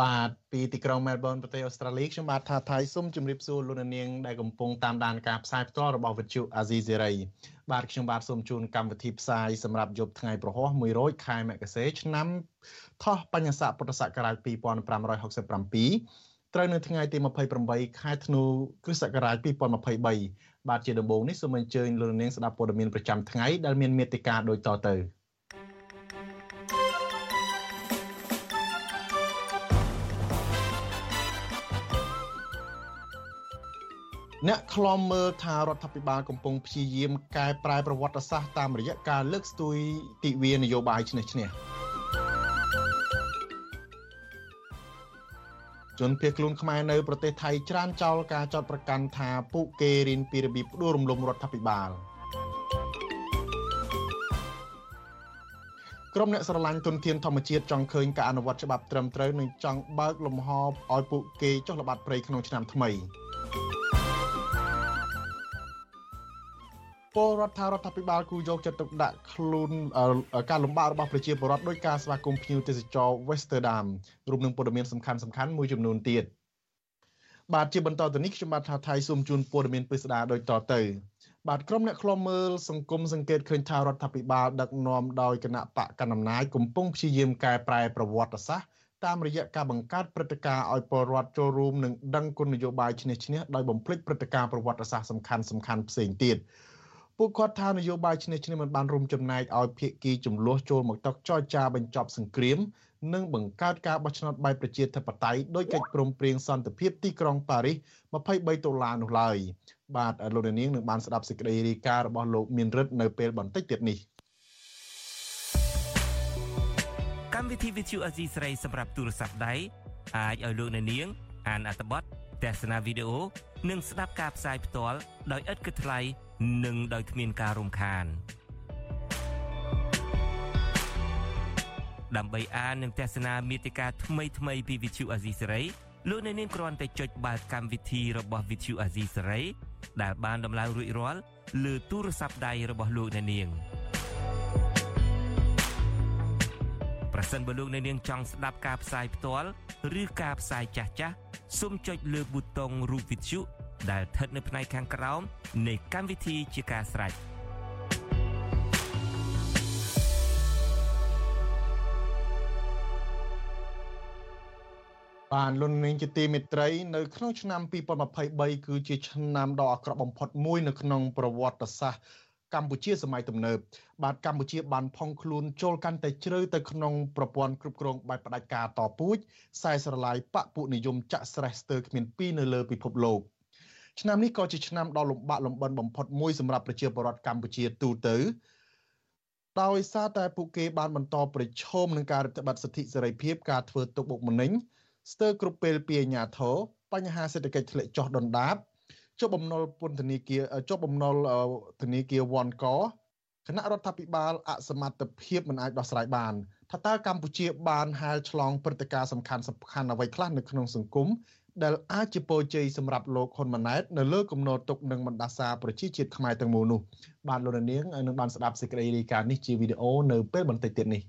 បាទពីទីក្រុងមែលប៊នប្រទេសអូស្ត្រាលីខ្ញុំបាទថាថៃសូមជម្រាបសួរលោកនាងដែលកំពុងតាមដានការផ្សាយផ្ទាល់របស់វិទ្យុអាស៊ីសេរីបាទខ្ញុំបាទសូមជូនកម្មវិធីផ្សាយសម្រាប់យប់ថ្ងៃប្រហោះ100ខែមករាឆ្នាំថោះបញ្ញស័កពុទ្ធសករាជ2567ត្រូវនៅថ្ងៃទី28ខែធ្នូគ្រិស្តសករាជ2023បាទជាដំបូងនេះសូមអញ្ជើញលោកនាងស្ដាប់ព័ត៌មានប្រចាំថ្ងៃដែលមានមេត្តាដូចតទៅ។ អ្នកខ្លំមើលថារដ្ឋាភិបាលកំពុងព្យាយាមកែប្រែប្រវត្តិសាស្ត្រតាមរយៈការលើកស្ទួយទិវានយោបាយឈ្នះឈ្នះជនភៀសខ្លួនខ្មែរនៅប្រទេសថៃច្រានចោលការចោទប្រកាន់ថាពួកគេរៀនពីរបៀបផ្ដួលរំលំរដ្ឋាភិបាលក្រុមអ្នកស្រឡាញ់ទុនធានធម្មជាតិចង់ឃើញការអនុវត្តច្បាប់ត្រឹមត្រូវនិងចង់បើកលំហឲ្យពួកគេចុះល្បាតព្រៃក្នុងឆ្នាំថ្មី។ ពលរដ្ឋថារដ្ឋាភិបាលគូយកចិត្តទុកដាក់ខ្លួនការលំបាករបស់ប្រជាពលរដ្ឋដោយការស្វាគមន៍ភ្ញៀវទេសចរ Westerdam រួមនឹងព័ត៌មានសំខាន់សំខាន់មួយចំនួនទៀតបាទជាបន្តទៅនេះខ្ញុំបាទថាថៃសូមជូនព័ត៌មានពិស្ដារដូចតទៅបាទក្រុមអ្នកខ្លំមើលសង្គមសង្កេតឃើញថារដ្ឋាភិបាលដឹកនាំដោយគណៈបកកណ្ដាលអំណាចកំពុងព្យាយាមកែប្រែប្រវត្តិសាស្ត្រតាមរយៈការបង្កើតព្រឹត្តិការណ៍ឲ្យពលរដ្ឋចូលរួមនិងដឹងគុណនយោបាយឈ្នះឈ្នះដោយបំភ្លេចព្រឹត្តិការណ៍ប្រវត្តិសាស្ត្រសំខាន់សំខាន់ផ្សេងទៀត ពួកគាត់ថានយោបាយឈ្នះឈ្នះមិនបានរួមចំណែកឲ្យភាគីចំនួនចូលមកតុចរចាបញ្ចប់សង្គ្រាមនិងបង្កើតការបោះឆ្នោតបែបប្រជាធិបតេយ្យដោយកិច្ចព្រមព្រៀងសន្តិភាពទីក្រុងប៉ារីស23ដុល្លារនោះឡើយបាទលោកនាងនឹងបានស្ដាប់សេចក្តីរាយការណ៍របស់លោកមានរិទ្ធនៅពេលបន្តិចទៀតនេះកម្មវិធី Vithu Azizi ស្រីសម្រាប់ទូរស័ព្ទដៃអាចឲ្យលោកនាង អានអត្ថបទទស្សនាវីដេអូនិងស្ដាប់ការផ្សាយផ្ទាល់ដោយឥតគិតថ្លៃ និងដោយគ្មានការរំខានដើម្បីអាននិងទស្សនាមេតិការថ្មីថ្មីពី Vithu Azisari លោកអ្នកនាងគ្រាន់តែចុចបាល់កម្មវិធីរបស់ Vithu Azisari ដែលបានដំឡើងរួចរាល់លើទូរស័ព្ទដៃរបស់លោកអ្នកនាងប្រសិនបើលោកអ្នកនាងចង់ស្ដាប់ការផ្សាយផ្ទាល់ឬការផ្សាយចាស់ចាស់សូមចុចលើប៊ូតុងរូប Vithu ដែលស្ថិតនៅផ្នែកខាងក្រោមនៃកម្មវិធីជាការស្រេចបានលន់នាងជាទីមេត្រីនៅក្នុងឆ្នាំ2023គឺជាឆ្នាំដ៏អាក្រក់បំផុតមួយនៅក្នុងប្រវត្តិសាស្ត្រកម្ពុជាសម័យទំនើបបាទកម្ពុជាបានផុងខ្លួនចូលកាន់តែជ្រៅទៅក្នុងប្រព័ន្ធគ្រប់គ្រងបែបផ្ដាច់ការតពូជខ្សែស្រឡាយបពុនិយមចាក់ស្រេះស្ទើរគ្មានពីរនៅលើពិភពលោក ឆ្នាំនេះក៏ជាឆ្នាំដ៏លំបាកលំបិនបំផុតមួយសម្រាប់ប្រជាពលរដ្ឋកម្ពុជាទូទៅដោយសារតែពួកគេបានបន្តប្រឈមនឹងការរដ្ឋបတ်សិទ្ធិសេរីភាពការធ្វើទុកបុកម្នេញស្ទើរគ្រប់ពេលពីអាញាធរបញ្ហាសេដ្ឋកិច្ចធ្លាក់ចុះដុនដាបចុះបំណុលពន្ធនាគារចុះបំណុលធនាគារវ៉ាន់កគណៈរដ្ឋាភិបាលអសមត្ថភាពមិនអាចដោះស្រាយបានថាតើកម្ពុជាបានហាលឆ្លងព្រឹត្តិការណ៍សំខាន់សំខាន់អ្វីខ្លះនៅក្នុងសង្គម ដែលអាចជាពរជ័យសម្រាប់លោកហ៊ុនម៉ាណែតនៅលើគំនរទុកនឹងបណ្ដាសាប្រជាជាតិខ្មែរទាំងមូលនោះបាទលោកនាងនឹងបានស្ដាប់សេចក្តីរាយការណ៍នេះជាវីដេអូនៅពេលបន្តិចទៀតនេះ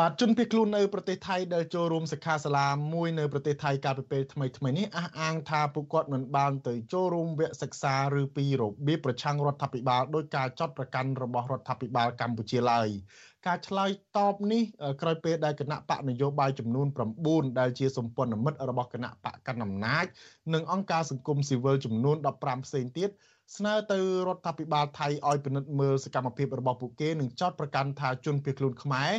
បាទជនភៀសខ្លួននៅប្រទេសថៃដែលចូលរួមសិក្ខាសាលាមួយនៅប្រទេសថៃកាលពីពេលថ្មីថ្មីនេះអះអាងថាពួកគាត់មិនបានទៅចូលរួមវគ្គសិក្សាឬពីរបៀបប្រឆាំងរដ្ឋាភិបាលដោយការចាត់ប្រកាន់របស់រដ្ឋាភិបាលកម្ពុជាឡើយការឆ្លើយតបនេះក្រោយពេលដែលគណៈបកនយោបាយចំនួន9ដែលជាសម្ព័ន្ធមិត្តរបស់គណៈបកកណ្ដាលអំណាចនិងអង្គការសង្គមស៊ីវិលចំនួន15ផ្សេងទៀត ស្នើទៅរដ្ឋាភិបាលថៃឲ្យពិនិត្យមើលសកម្មភាពរបស់ពួកគេនិងចោទប្រកាន់ថាជនភៀសខ្លួនខ្មែរ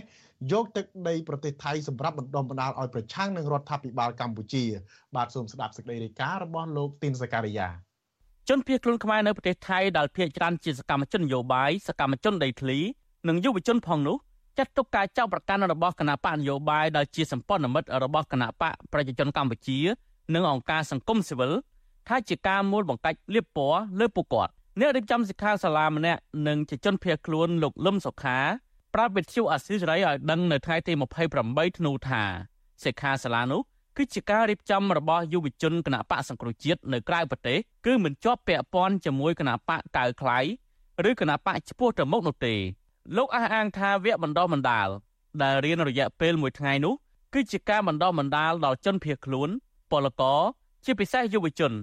យកទឹកដីប្រទេសថៃសម្រាប់បណ្ដុំបណ្ដាលឲ្យប្រឆាំងនឹងរដ្ឋាភិបាលកម្ពុជា បាទសូមស្ដាប់សេចក្តីរាយការណ៍របស់លោកទីនសការីយ៉ាជនភៀសខ្លួនខ្មែរនៅប្រទេសថៃដែលភៀសច្រើនជាសកម្មជននយោបាយសកម្មជនដីធ្លីនិងយុវជនផងនោះចាត់ទុកការចោទប្រកាន់របស់គណៈបកនយោបាយដែលជាសម្ព័ន្ធមិត្តរបស់គណៈបកប្រជាជនកម្ពុជា និងអង្គការសង្គមស៊ីវិល ថាជាការមូលបង្កាច់លៀបពណ៌លើពួកគាត់អ្នករៀបចំសិក្ខាសាលាម្នាក់និងជាជនភៀសខ្លួនលោកលឹមសុខាប្រាប់វិទ្យុអាស៊ីសេរីឲ្យដឹងនៅថ្ងៃទី28ធ្នូថាសិក្ខាសាលានោះគឺជាការរៀបចំរបស់យុវជនគណៈបកសង្គ្រោះជាតិនៅក្រៅប្រទេសគឺមិនជាប់ពាក់ព័ន្ធជាមួយគណៈបកកៅខ្លៃឬគណៈបកឆ្ពោះទៅមុខនោះទេលោកអះអាងថាវគ្គបណ្ដុះបណ្ដាលដែលរៀនរយៈពេលមួយថ្ងៃនោះគឺជាការបណ្ដុះបណ្ដាលដល់ជនភៀសខ្លួនពលករជាពិសេសយុវជន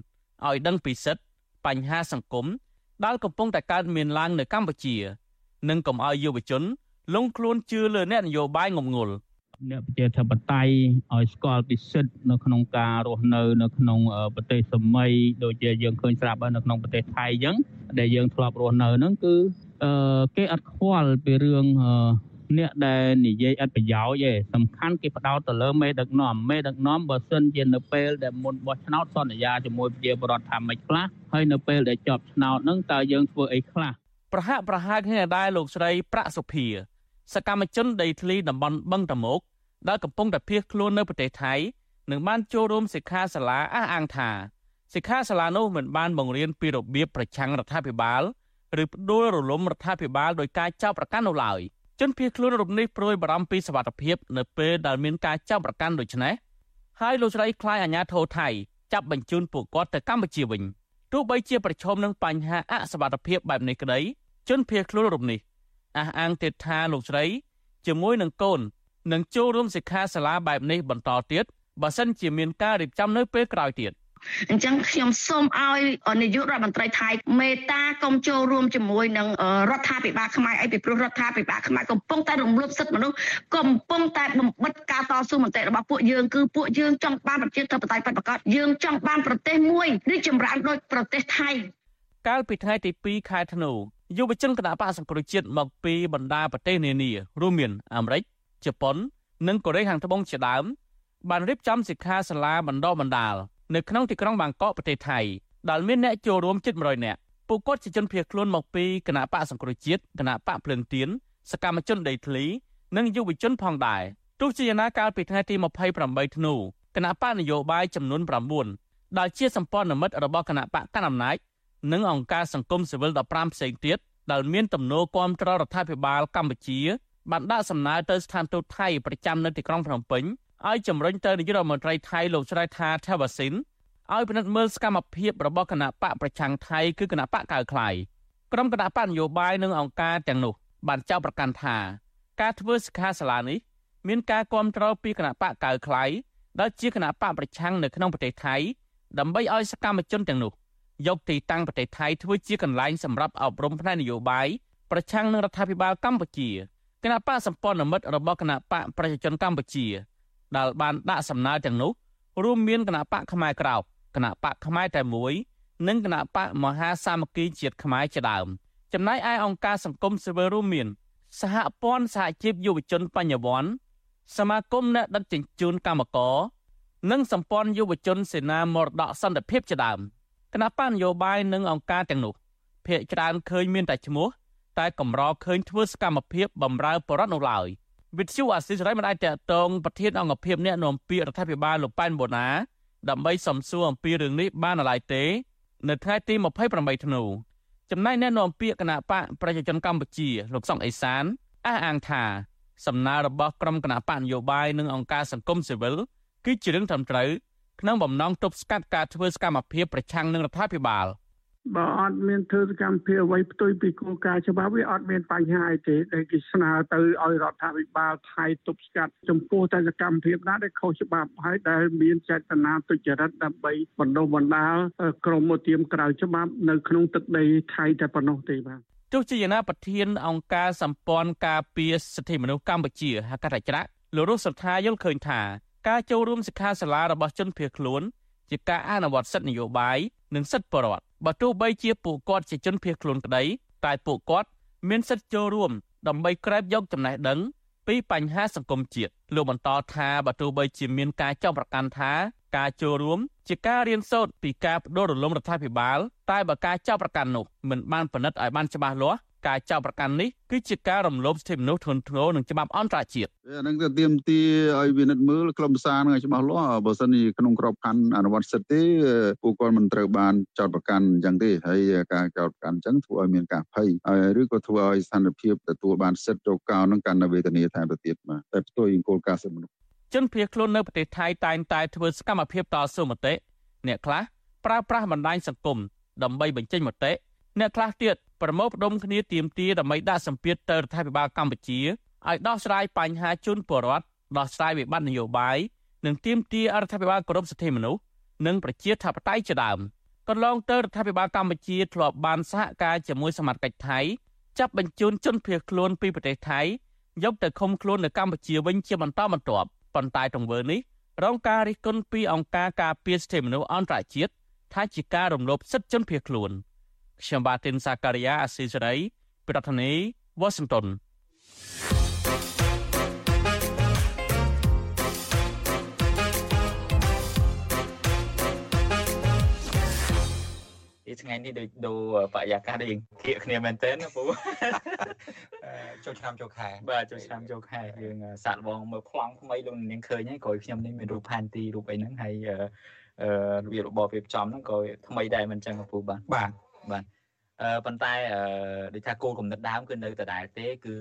ឲ្យដឹងពីសិទ្ធិបញ្ហាសង្គមដែលកំពុងតែកើតមានឡើងនៅកម្ពុជា និងកុំឲ្យយុវជនលងខ្លួនជឿលើអ្នកនយោបាយងំងុលអ្នកប្រជាធិបតេយ្យឲ្យស្គាល់ពីសិទ្ធិនៅក្នុងការរស់នៅនៅក្នុងប្រទេសសម័យដូចជាយើងឃើញស្រាប់នៅក្នុងប្រទេសថៃអញ្ចឹងដែលយើងធ្លាប់រស់នៅហ្នឹងគឺគេអត់ខ្វល់ពីរឿង អ្នកដែលនិយាយអត្ថប្រយោជន៍ឯងសំខាន់គេផ្ដោតទៅលើមេដឹកនាំមេដឹកនាំបើសិនជានៅពេលដែលមុនបោះឆ្នោតសន្យាជាមួយប្រជាពលរដ្ឋថាម៉េចខ្លះហើយនៅពេលដែលចប់ឆ្នោតហ្នឹងតើយើងធ្វើអីខ្លះប្រហាក់ប្រហែលគ្នាដែរលោកស្រីប្រាក់សុភាសកម្មជនដីធ្លីតំបន់បឹងតមោកដែលកំពុងតែភៀសខ្លួននៅប្រទេសថៃនឹងបានចូលរួមសិក្ខាសាលាអះអាងថាសិក្ខាសាលានោះមិនបានបង្រៀនពីរបៀបប្រឆាំងរដ្ឋាភិបាលឬផ្ដួលរលំរដ្ឋាភិបាលដោយការចោទប្រកាន់នោះឡើយ ជនភៀសខ្លួនរូបនេះព្រួយបារម្ភពីសវត្ថិភាពនៅពេលដែលមានការចោទប្រកាន់ដូចនេះហើយលោកស្រីខ្លាយអាញាធរថៃចាប់បញ្ជូនពួកគាត់ទៅកម្ពុជាវិញទោះបីជាប្រឈមនឹងបញ្ហាអសវត្ថិភាពបែបនេះក្តីជនភៀសខ្លួនរូបនេះអះអាងទៀតថាលោកស្រីជាមួយនឹងកូននឹងចូលរួមសិក្ខាសាលាបែបនេះបន្តទៀតបើសិនជាមានការរៀបចំនៅពេលក្រោយទៀត អញ្ចឹងខ្ញុំសូមឲ្យនាយករដ្ឋមន្ត្រីថៃមេត្តាកុំចូលរួមជាមួយនឹងរដ្ឋាភិបាលខ្មែរអីពីព្រោះរដ្ឋាភិបាលខ្មែរកំពុងតែរំលោភសិទ្ធិមនុស្សកំពុងតែបំបិទការតស៊ូមតិរបស់ពួកយើងគឺពួកយើងចង់បានប្រជាធិបតេយ្យពិតប្រាកដយើងចង់បានប្រទេសមួយរីកចម្រើនដូចប្រទេសថៃកាលពីថ្ងៃទី2ខែធ្នូយុវជនគណបកសង្គ្រោះជាតិមកពីបណ្ដាប្រទេសនានារួមមានអាមេរិកជប៉ុននិងកូរ៉េខាងត្បូងជាដើមបានរៀបចំសិក្ខាសាលាបណ្ដុះបណ្ដាល នៅក្នុងទីក្រុងបាងកកប្រទេសថៃដែលមានអ្នកចូលរួមជិត100នាក់ពួកគាត់ជាជនភៀសខ្លួនមកពីគណៈបកសង្គ្រោះជាតិគណៈបកភ្លើងទៀនសកម្មជនដីធ្លី និងយុវជនផងដែរទោះជាយ៉ាងណាកាលពីថ្ងៃទី28ធ្នូគណៈបកនយោបាយចំនួន9ដែលជាសម្ព័ន្ធមិត្តរបស់គណៈបកកណ្ដាលអំណាចនិងអង្គការសង្គមស៊ីវិល15ផ្សេងទៀតដែលមានទំនោរគាំទ្ររដ្ឋាភិបាលកម្ពុជាបានដាក់សំណើទៅស្ថានទូតថៃប្រចាំនៅទីក្រុងភ្នំពេញ ឲ្យជំរុញទៅនាយករដ្ឋមន្ត្រីថៃលោកស្រីថាថាវ៉ាស៊ីនឲ្យពិនិត្យមើលសកម្មភាពរបស់គណៈបកប្រឆាំងថៃគឺគណៈបកកៅខ្លៃក្រុមគណៈបកនយោបាយនិងអង្គការទាំងនោះ បានចោទប្រកាន់ថា ការធ្វើសិក្ខាសាលានេះមានការគ្រប់គ្រងពីគណៈបកកៅខ្លៃដែលជាគណៈបកប្រឆាំងនៅក្នុងប្រទេសថៃដើម្បីឲ្យសកម្មជនទាំងនោះយកទីតាំងប្រទេសថៃធ្វើជាកន្លែងសម្រាប់អប់រំផ្នែកនយោបាយប្រឆាំងនឹងរដ្ឋាភិបាលកម្ពុជាគណៈបកសម្ព័ន្ធមិត្តរបស់គណៈបកប្រជាជនកម្ពុជា ដែលបានដាក់សំណើទាំងនោះរួមមានគណៈបកខ្មែរក្រោបគណៈបកខ្មែរតែមួយនិងគណៈបកមហាសាមគ្គីជាតិខ្មែរជាដើមចំណែកឯអង្គការសង្គមស៊ីវិលរួមមានសហព័ន្ធសហជីពយុវជនបញ្ញវន្តសមាគមអ្នកដឹកជញ្ជូនកម្មករនិងសម្ព័ន្ធយុវជនសេនាមរតកសន្តិភាពជាដើមគណៈបញ្ញយោបាយនិងអង្គការទាំងនោះភាកច្រើនឃើញមានតែឈ្មោះតែកម្រឃើញធ្វើសកម្មភាពបំរើបរដ្ឋនោះឡើយ វិទ្យុអាស៊ីសេរីមិនអាចតកតងប្រធានអង្គភិបអ្នកនាំពាក្យរដ្ឋាភិបាលលោកប៉ែនបូណាដើម្បីសំសួរអំពីរឿងនេះបានឡើយទេ នៅថ្ងៃទី28ធ្នូចំណែកអ្នកនាំពាក្យគណៈបកប្រជាជនកម្ពុជាលោកសុកអេសានអះអាងថាសំណើរបស់ក្រុមគណៈបកនយោបាយនិងអង្គការសង្គមស៊ីវិលគឺជារឿងត្រឹមត្រូវក្នុងបំណងទប់ស្កាត់ការធ្វើសកម្មភាពប្រឆាំងនឹងរដ្ឋាភិបាល។ បើអត់មានធ្វើសកម្មភាពអ្វីផ្ទុយពីគោលការណ៍ច្បាប់វាអត់មានបញ្ហាអីទេដែលគេស្នើទៅឲ្យរដ្ឋាភិបាលថៃទប់ស្កាត់ចំពោះតែសកម្មភាពណាដែលខុសច្បាប់ហើយដែលមានចេតនាទុច្ចរិតដើម្បីបណ្ដុះបណ្ដាលក្រុមឧទាមក្រៅច្បាប់នៅក្នុងទឹកដីថៃតែប៉ុណ្ណោះទេបាទទោះជាយ៉ាងណាប្រធានអង្គការសម្ព័ន្ធការពារសិទ្ធិមនុស្សកម្ពុជាហកតច្រៈលោករស់សថាយល់ឃើញថាការចូលរួមសិក្ខាសាលារបស់ជនភៀសខ្លួនជាការអនុវត្តសិទ្ធិនយោបាយនិងសិទ្ធិបរិវត្ត បើទោះបីជាពួកគាត់ជាជនភៀសខ្លួនក្តីតែពួកគាត់មានសិទ្ធិចូលរួមដើម្បីក្រែបយកចំណេះដឹងពីបញ្ហាសង្គមជាតិលោកបន្តថាបើទោះបីជាមានការចោទប្រកាន់ថាការចូលរួមជាការរៀនសូត្រពីការបដូររលំរដ្ឋាភិបាល តែបើការចោទប្រកាន់នោះមិនបានពិនិត្យឲ្យបានច្បាស់លាស់ ការចោទប្រកាន់នេះគឺជាការរំលោភសិទ្ធិមនុស្សធ្ងន់ធ្ងរនឹងច្បាប់អន្តរជាតិអានឹងទៅទៀមទីឲ្យវិនិច្ឆ័យមើលក្រុមប្រសានឹងច្បាស់លាស់បើសិនជាក្នុងក្របខ័ណ្ឌអនុវត្តសិទ្ធិទេពួកគាត់មិនត្រូវបានចោទប្រកាន់អញ្ចឹងទេហើយការចោទប្រកាន់អញ្ចឹងធ្វើឲ្យមានការភ័យឬក៏ធ្វើឲ្យស្ថានភាពទទួលបានសិទ្ធិរកកោនឹងកាន់តែវេទនាថែមទៅទៀតបាទតែផ្ទុយគោលការណ៍សិទ្ធិមនុស្សជនភៀសខ្លួននៅប្រទេសថៃតែងតែធ្វើសកម្មភាពតស៊ូមតិអ្នកខ្លះប្រើប្រាស់បណ្ដាញសង្គមដើម្បីបញ្ចេញមតិ អ្នកខ្លះទៀតប្រមូលផ្ដុំគ្នាទាមទារដើម្បីដាក់សម្ពាធទៅរដ្ឋាភិបាលកម្ពុជាឲ្យដោះស្រាយបញ្ហាជនពលរដ្ឋដោះស្រាយវិបត្តិនយោបាយនិងទាមទាររដ្ឋាភិបាលគោរពសិទ្ធិមនុស្សនិងប្រជាធិបតេយ្យជាដើមកន្លងទៅរដ្ឋាភិបាលកម្ពុជាធ្លាប់បានសហការជាមួយសមាជិកថៃចាប់បញ្ជូនជនភៀសខ្លួនពីប្រទេសថៃយកទៅឃុំខ្លួននៅកម្ពុជាវិញជាបន្តបន្ទាប់ប៉ុន្តែទង្វើនេះរងការរិះគន់ពីអង្គការការពារសិទ្ធិមនុស្សអន្តរជាតិថាជាការរំលោភសិទ្ធិជនភៀសខ្លួន ខ្ញុំបាទទីនសាការីយ៉ាអស៊ីសេរីប្រធានាធិបតី Washington ថ្ងៃនេះដូចដូរបរិយាកាសដូចគៀកគ្នាមែនទែនណាពូចូលឆ្នាំចូលខែបាទចូលឆ្នាំចូលខែយើងសាក់លបងមើលប្លង់ថ្មីលោកនាងឃើញហើយក្រោយខ្ញុំនេះមានរូបផែនទីរូបអីហ្នឹងហើយអឺរបៀបរបបរៀបចំហ្នឹងក៏ថ្មីដែរមិនចឹងពូបាទបាទ បាទអឺប៉ុន្តែអឺដូចថាគោលគំនិតដើមគឺនៅដដែលទេគឺ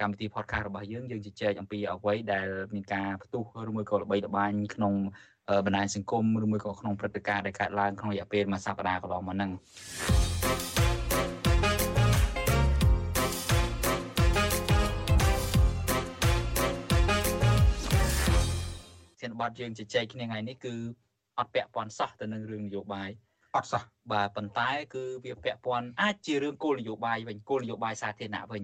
កម្មវិធី podcast របស់យើងយើងជជែកអំពីអ្វីដែលមានការផ្ទុះឬមួយក៏ល្បីល្បាញក្នុងបណ្ដាញសង្គមឬមួយក៏ក្នុងព្រឹត្តិការណ៍ដែលកើតឡើងក្នុងរយៈពេលមួយសប្តាហ៍កន្លងមកហ្នឹងធានបត់យើងជជែកគ្នាថ្ងៃនេះគឺអត់ពាក់ព័ន្ធសោះទៅនឹងរឿងនយោបាយ អត់សោះបាទប៉ុន្តែគឺវាពាក់ព័ន្ធអាចជារឿងគោលនយោបាយវិញគោលនយោបាយសាធារណៈវិញ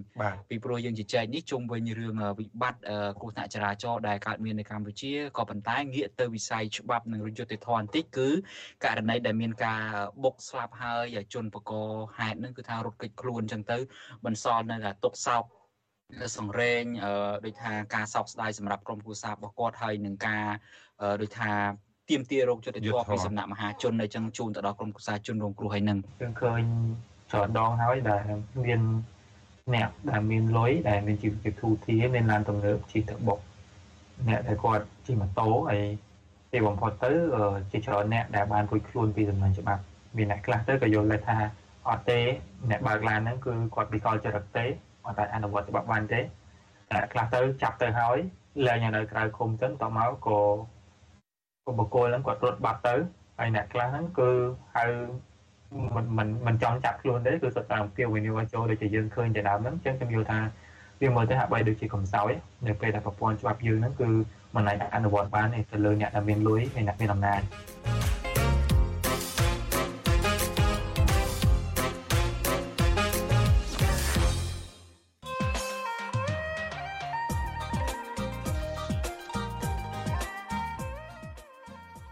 ពីព្រោះយើងជជែកនេះជុំវិញរឿងវិបត្តិគ្រោះថ្នាក់ចរាចរណ៍ដែលកើតមាននៅកម្ពុជាក៏ប៉ុន្តែងាកទៅវិស័យច្បាប់និងយុត្តិធម៌បន្តិចគឺករណីដែលមានការបុកស្លាប់ហើយជនបកហេតុនឹងគឺថារត់គេចខ្លួនអញ្ចឹងទៅបន្សល់នៅតែទុកសោកសង្រេងដូចថាការសោកស្ដាយសម្រាប់ក្រុមគ្រួសាររបស់គាត់ហើយនឹងការដូចថា ទៀមទារោគយុទ្ធធម៌ពីសំណាក់មហាជននៅចឹងជូនទៅដល់ក្រុមគូសាជនរងគ្រោះហើយនឹងយើងឃើញច្រើនដងហើយដែលមានអ្នកដែលមានលុយដែលមានជីវភាពធូរធារមានឡានទំនើបជិះទៅបុកអ្នកដែលគាត់ជិះម៉ូតូហើយទីបំផុតទៅជាច្រើនអ្នកដែលបានរួចខ្លួនពីសំណាញ់ច្បាប់មានអ្នកខ្លះទៅក៏យល់ដែរថាអត់ទេអ្នកបើកឡានហ្នឹងគឺគាត់វិកលចរិតទេអត់តែអនុវត្តច្បាប់បានទេតែខ្លះទៅចាប់ទៅហើយលែងនៅក្រៅឃុំទៅតមកក៏ បុគ្គលហ្នឹងគាត់រត់បាត់ទៅហើយអ្នកខ្លះហ្នឹងគឺហៅមិនមិនមិនចង់ចាប់ខ្លួនទេគឺសុទ្ធតែអំពាវនាវឲ្យចូលដូចជាយើងឃើញតែដើមហ្នឹងអញ្ចឹងខ្ញុំយល់ថាវាមើលទៅហាក់បីដូចជាកំសោយនៅពេលដែលប្រព័ន្ធច្បាប់យើងហ្នឹងគឺមិនអាចអនុវត្តបានទេទៅលើអ្នកដែលមានលុយហើយអ្នកមានអំណាច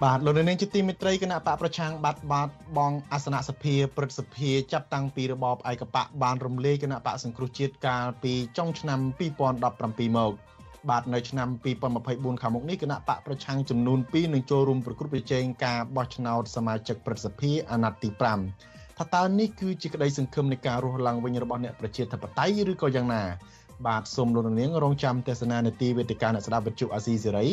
បាទលោកនាងជាទីមេត្រីគណៈបកប្រឆាំងបាត់បាត់បងអាសនៈសភាព្រឹទ្ធសភាចាប់តាំងពីរបបឯកបកបានរំលាយគណៈបកសង្គ្រោះជាតិកាលពីចុងឆ្នាំ2017មកបាទនៅឆ្នាំ2024ខាងមុខនេះគណៈបកប្រឆាំងចំនួន2នឹងចូលរួមប្រគល់ប្រជែងការបោះឆ្នោតសមាជិកព្រឹទ្ធសភាអាណត្តិទី5ថាតើនេះគឺជាក្តីសង្ឃឹមនៃការរស់ឡើងវិញរបស់អ្នកប្រជាធិបតេយ្យឬក៏យ៉ាងណា បាទសូមលោកនាងរងចាំទស្សនានាទីវេទិកាអ្នកស្ដាប់វិទ្យុអាស៊ីសេរី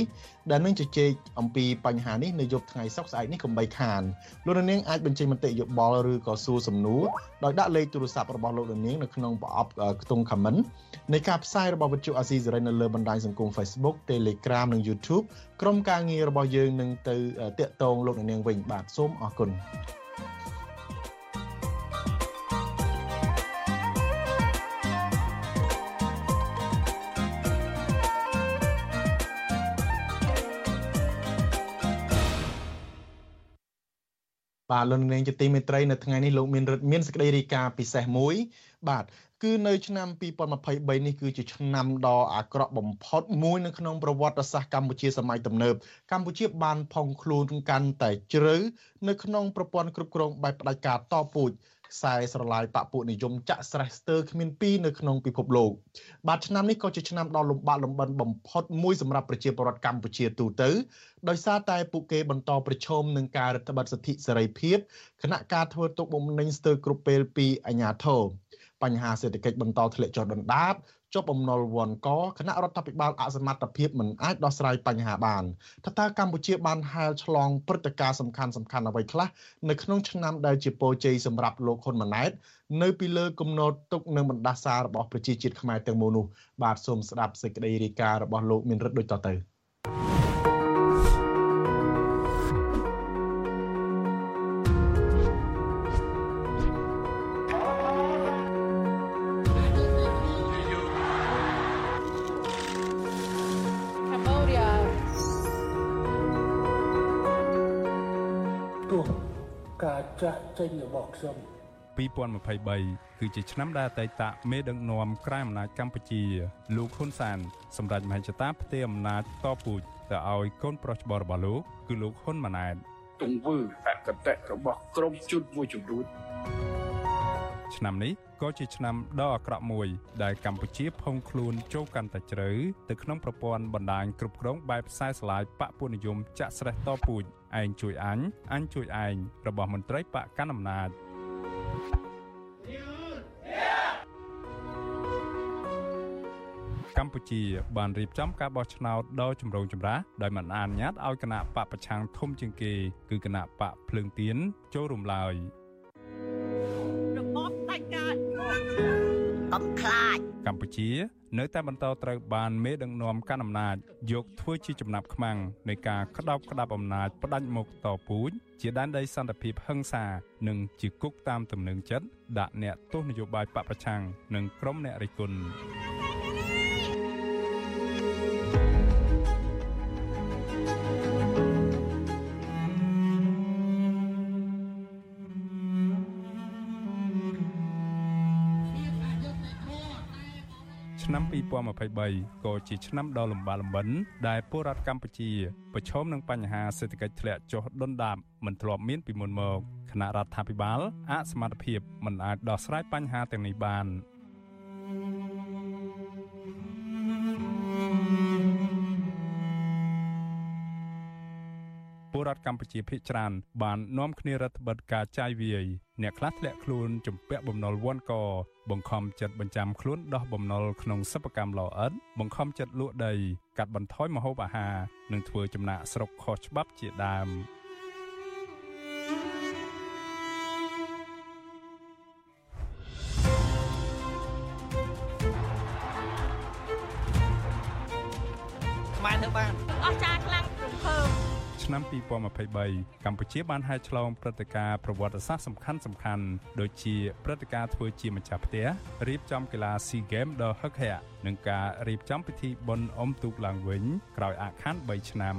ដែលនឹងជជែកអំពីបញ្ហានេះនៅយប់ថ្ងៃសុក្រស្អែកនេះកុំបីខានលោកនាងអាចបញ្ចេញមតិយោបល់ឬក៏សួរសំណួរដោយដាក់លេខទូរស័ព្ទរបស់លោកនាងនៅក្នុងប្រអប់ខ្ទង់ comment នៃការផ្សាយរបស់វិទ្យុអាស៊ីសេរីនៅលើបណ្ដាញសង្គម Facebook Telegram និង YouTube ក្រុមការងាររបស់យើងនឹងទៅតាក់ទងលោកនាងវិញបាទសូមអរគុណ បាទលោកនាងជាទីមេត្រីនៅថ្ងៃនេះលោកមានរដ្ឋមានសេចក្តីរាយការណ៍ពិសេសមួយ បាទគឺនៅឆ្នាំ2023នេះគឺជាឆ្នាំដ៏អាក្រក់បំផុតមួយនៅក្នុងប្រវត្តិសាស្ត្រកម្ពុជាសម័យទំនើបកម្ពុជាបានផុងខ្លួនកាន់តែជ្រៅនៅក្នុងប្រព័ន្ធគ្រប់គ្រងបែបផ្ដាច់ការតពូជ ខ្សែស្រឡាយបពុនិយមចាក់ស្រេះស្ទើរគ្មានពីរនៅក្នុងពិភពលោកបាទឆ្នាំនេះក៏ជាឆ្នាំដ៏លំបាកលំបិនបំផុតមួយសម្រាប់ប្រជាពលរដ្ឋកម្ពុជាទូទៅដោយសារតែពួកគេបន្តប្រឈមនឹងការរដ្ឋបတ်សិទ្ធិសេរីភាពគណៈការធ្វើទុកបុកម្នេញស្ទើរគ្រប់ពេលពីអាជ្ញាធរបញ្ហាសេដ្ឋកិច្ចបន្តធ្លាក់ចុះដុនដាប ចុះបំណុលវ៉ាន់កគណៈរដ្ឋាភិបាលអសមត្ថភាពមិនអាចដោះស្រាយបញ្ហាបានថាតើកម្ពុជាបានហែលឆ្លងព្រឹត្តិការណ៍សំខាន់សំខាន់អ្វីខ្លះនៅក្នុងឆ្នាំដែលជាពរជ័យសម្រាប់លោកហ៊ុនម៉ាណែតនៅពីលើគំនរទុកនឹងបណ្ដាសារបស់ប្រជាជាតិខ្មែរទាំងមូលនោះបាទសូមស្ដាប់សេចក្តីរាយការណ៍របស់លោកមានរិទ្ធដូចតទៅ ចាស់ចេញរបស់ខ្ញុំ2023គឺជាឆ្នាំដែលអតីតមេដឹកនាំក្រៅអំណាចកម្ពុជា លោកហ៊ុនសានសម្រាប់មហិច្ឆតាផ្ទេរអំណាចតពូជទៅឲ្យកូនប្រុសច្បងរបស់លោកគឺលោកហ៊ុនម៉ាណែតទង្វើអកតៈរបស់ក្រុមជនមួយចំនួនឆ្នាំនេះក៏ជាឆ្នាំដ៏អាក្រក់មួយ ដែលកម្ពុជាផុងខ្លួនចូលកាន់តែជ្រៅទៅក្នុងប្រព័ន្ធបណ្ដាញគ្រប់គ្រងបែបខ្សែស្លាយបកពុនិយមចាក់ស្រេះតពូជ ឯងជួយអញអញជួយឯងរបស់មន្ត្រីបកកណ្ដាលអំណាចកម្ពុជាបានរៀបចំការបោះឆ្នោតដ៏ចម្រូងចម្រាសដោយមិនអនុញ្ញាតឲ្យគណៈបកប្រឆាំងធំជាងគេគឺគណៈបកភ្លើងទៀនចូលរួមឡើយ កំខ្លាចកម្ពុជា នៅតែបន្តត្រូវបានមេដឹកនាំកាន់អំណាចយកធ្វើជាចំណាប់ខ្មាំងនៃការក្តោបក្តាប់អំណាចផ្ដាច់មុខតពូជជាដែនដីសន្តិភាពហឹង្សា និងជាគុកតាមទំនឹងចិត្តដាក់អ្នកទោសនយោបាយបពប្រឆាំងនិងក្រុមអ្នករិះគន់ 2023ក៏ជាឆ្នាំដ៏លំបាកលំបិនដែលពលរដ្ឋកម្ពុជាប្រឈមនឹងបញ្ហាសេដ្ឋកិច្ចធ្លាក់ចុះដុនដាបមិនធ្លាប់មានពីមុនមកគណៈរដ្ឋាភិបាលអសមត្ថភាពមិនអាចដោះស្រាយបញ្ហាទាំងនេះបាន រដ្ឋកម្ពុជាភាគច្រើនបាននាំគ្នារដ្ឋបិទការចាយវាយអ្នកខ្លះធ្លាក់ខ្លួនជំពាក់បំណុលវ៉ាន់កបង្ខំចិត្តបញ្ចាំខ្លួនដោះបំណុលក្នុងសិប្បកម្មលោអិតបង្ខំចិត្តលក់ដីកាត់បន្ថយម្ហូបអាហារនិងធ្វើចំណាក់ស្រុកខុសច្បាប់ជាដើម 2023កម្ពុជាបានហែកឆ្លងព្រឹត្តិការណ៍ប្រវត្តិសាស្ត្រសំខាន់សំខាន់ដូចជាព្រឹត្តិការណ៍ធ្វើជាម្ចាស់ផ្ទះរៀបចំកីឡា SEA Games ដ៏ហឹកហាក់និងការរៀបចំពិធីបុណ្យអុំទូកឡើងវិញក្រោយអាខ័ន3ឆ្នាំ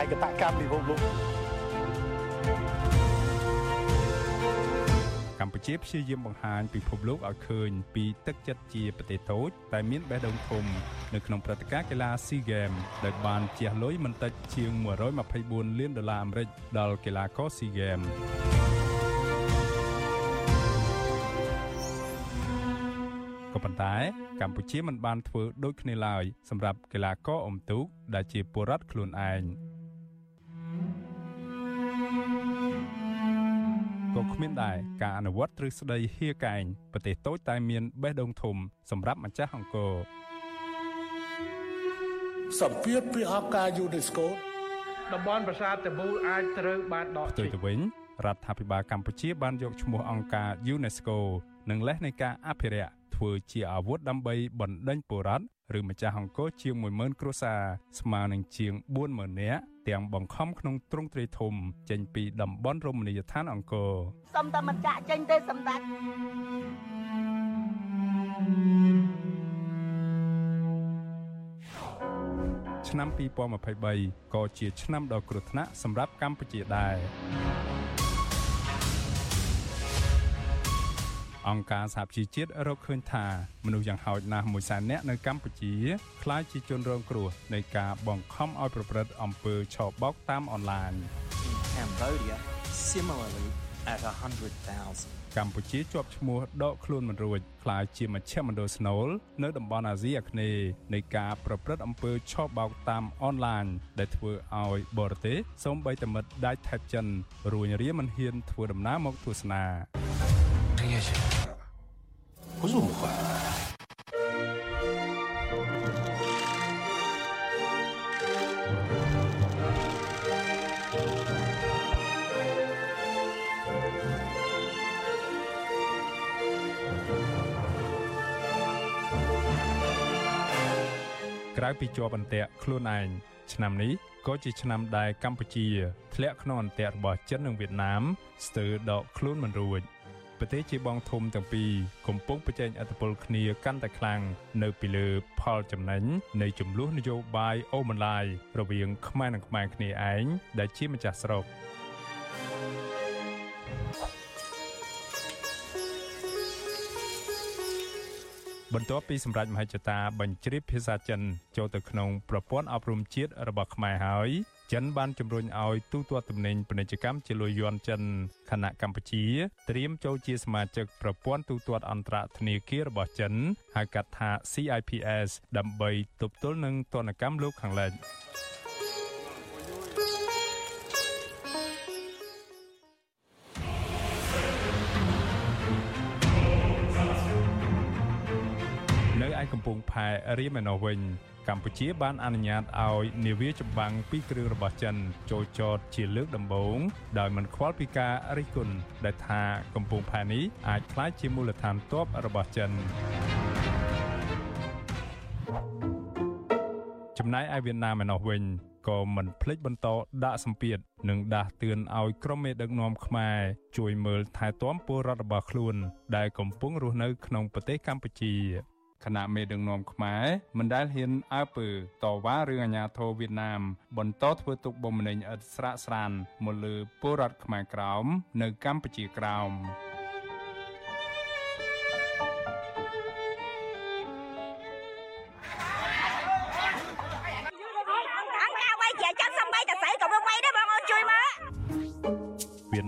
ឯកតកម្មពិភពលោក កម្ពុជាព្យាយាមបង្ហាញពិភពលោកឲ្យឃើញពីទឹកចិត្តជាប្រទេសតូចតែមានបេះដូងធំនៅក្នុងព្រឹត្តិការណ៍កីឡា SEA Games ដែលបានជះលុយមិនតិចជាង124លានដុល្លារអាមេរិកដល់កីឡាករ SEA Games ក៏ប៉ុន្តែកម្ពុជាមិនបានធ្វើដូចគ្នាឡើយសម្រាប់កីឡាករអុំទូកដែលជាពលរដ្ឋខ្លួនឯង ក៏គ្មានដែរការអនុវត្តទ្រឹស្ដីហៀកែងប្រទេសតូចតែមានបេះដូងធំសម្រាប់ម្ចាស់អង្គរសម្ពាធពីអង្គការ UNESCO តំបន់ប្រាសាទតាប៊ូអាចត្រូវបានដកចេញទៅវិញរដ្ឋាភិបាលកម្ពុជាបានយកឈ្មោះអង្គការ UNESCO និងលេសនៃការអភិរក្សធ្វើជាអាវុធដើម្បីបណ្ដេញពលរដ្ឋ ឬម្ចាស់អង្គរជាង10000គ្រួសារស្មើនឹងជាង40000នាក់ទាំងបង្ខំក្នុងទ្រង់ទ្រាយធំ ចេញពីតំបន់រមណីយដ្ឋានអង្គរសុំតែមិនចាក់ចេញទេសម្ដេចឆ្នាំ2023ក៏ជាឆ្នាំដ៏គ្រោះថ្នាក់សម្រាប់កម្ពុជាដែរ អង្គការសហជីវជាតិរកឃើញថាមនុស្សយ៉ាងហោចណាស់1សែននាក់នៅកម្ពុជាក្លាយជាជនរងគ្រោះនៃការបង្ខំឲ្យប្រព្រឹត្តអំពើឆបោកតាមអនឡាញ Cambodia similarly at 100,000កម្ពុជាជាប់ឈ្មោះដកខ្លួនមិនរួចក្លាយជាមជ្ឈមណ្ឌលស្នូលនៅតំបន់អាស៊ីអាគ្នេយ៍នៃការប្រព្រឹត្តអំពើឆបោកតាមអនឡាញដែលធ្វើឲ្យបរទេសសូម្បីតែមិត្តដាច់ថៃចិនរួញរាមិនហ៊ានធ្វើដំណើរមកទស្សនា业性，不是我们坏。ក្រៅពីជាប់អន្ទាក់ខ្លួនឯងឆ្នាំនេះក៏ជាឆ្នាំដែលកម្ពុជាធ្លាក់ក្នុងអន្ទាក់របស់ចិននិងវៀតណាមស្ទើរដកខ្លួនមិនរួច ប្រទេសជាបងធំទាំងពីរកំពុងប្រជែងអធិបុលគ្នាកាន់តែខ្លាំងនៅពីលើផលចំណេញនៃចំនួននយោបាយអូម៉ាឡាយរវាងខ្មែរនិងខ្មែរគ្នាឯងដែលជាម្ចាស់ស្រុកបន្ទាប់ពីសម្ដេចមហិច្ឆតាបញ្ជ្រាបភាសាចិនចូលទៅក្នុងប្រព័ន្ធអប់រំជាតិរបស់ខ្មែរហើយ ចិនបានជំរុញឲ្យទូទាត់ទំនិញពាណិជ្ជកម្មជាលុយយន់ចិនខណៈកម្ពុជាត្រៀមចូលជាសមាជិកប្រព័ន្ធទូទាត់អន្តរធនាគាររបស់ចិនហៅកាត់ថា CIPS ដើម្បីទប់ទល់នឹងទណ្ឌកម្មលោកខាងលិច កំពង់ផែរៀមឯណោះវិញកម្ពុជាបានអនុញ្ញាតឲ្យនាវាចម្បាំងពីរគ្រឿងរបស់ចិនចូលចតជាលើកដំបូងដោយមិនខ្វល់ពីការរិះគន់ដែលថាកំពង់ផែនេះអាចក្លាយជាមូលដ្ឋានទ័ពរបស់ចិនចំណែកឯវៀតណាមឯណោះវិញក៏មិនភ្លេចបន្តដាក់សម្ពាធនិងដាស់តឿនឲ្យក្រុមមេដឹកនាំខ្មែរជួយមើលថែទាំពលរដ្ឋរបស់ខ្លួន ដែលកំពុងរស់នៅក្នុងប្រទេសកម្ពុជា គណៈមេដឹកនាំខ្មែរមិនដែលហ៊ានអើពើតវ៉ារឿងអាញាធរវៀតណាម បន្តធ្វើទុកបុកម្នេញឥតស្រាកស្រានមកលើពលរដ្ឋខ្មែរក្រោមនៅកម្ពុជាក្រោម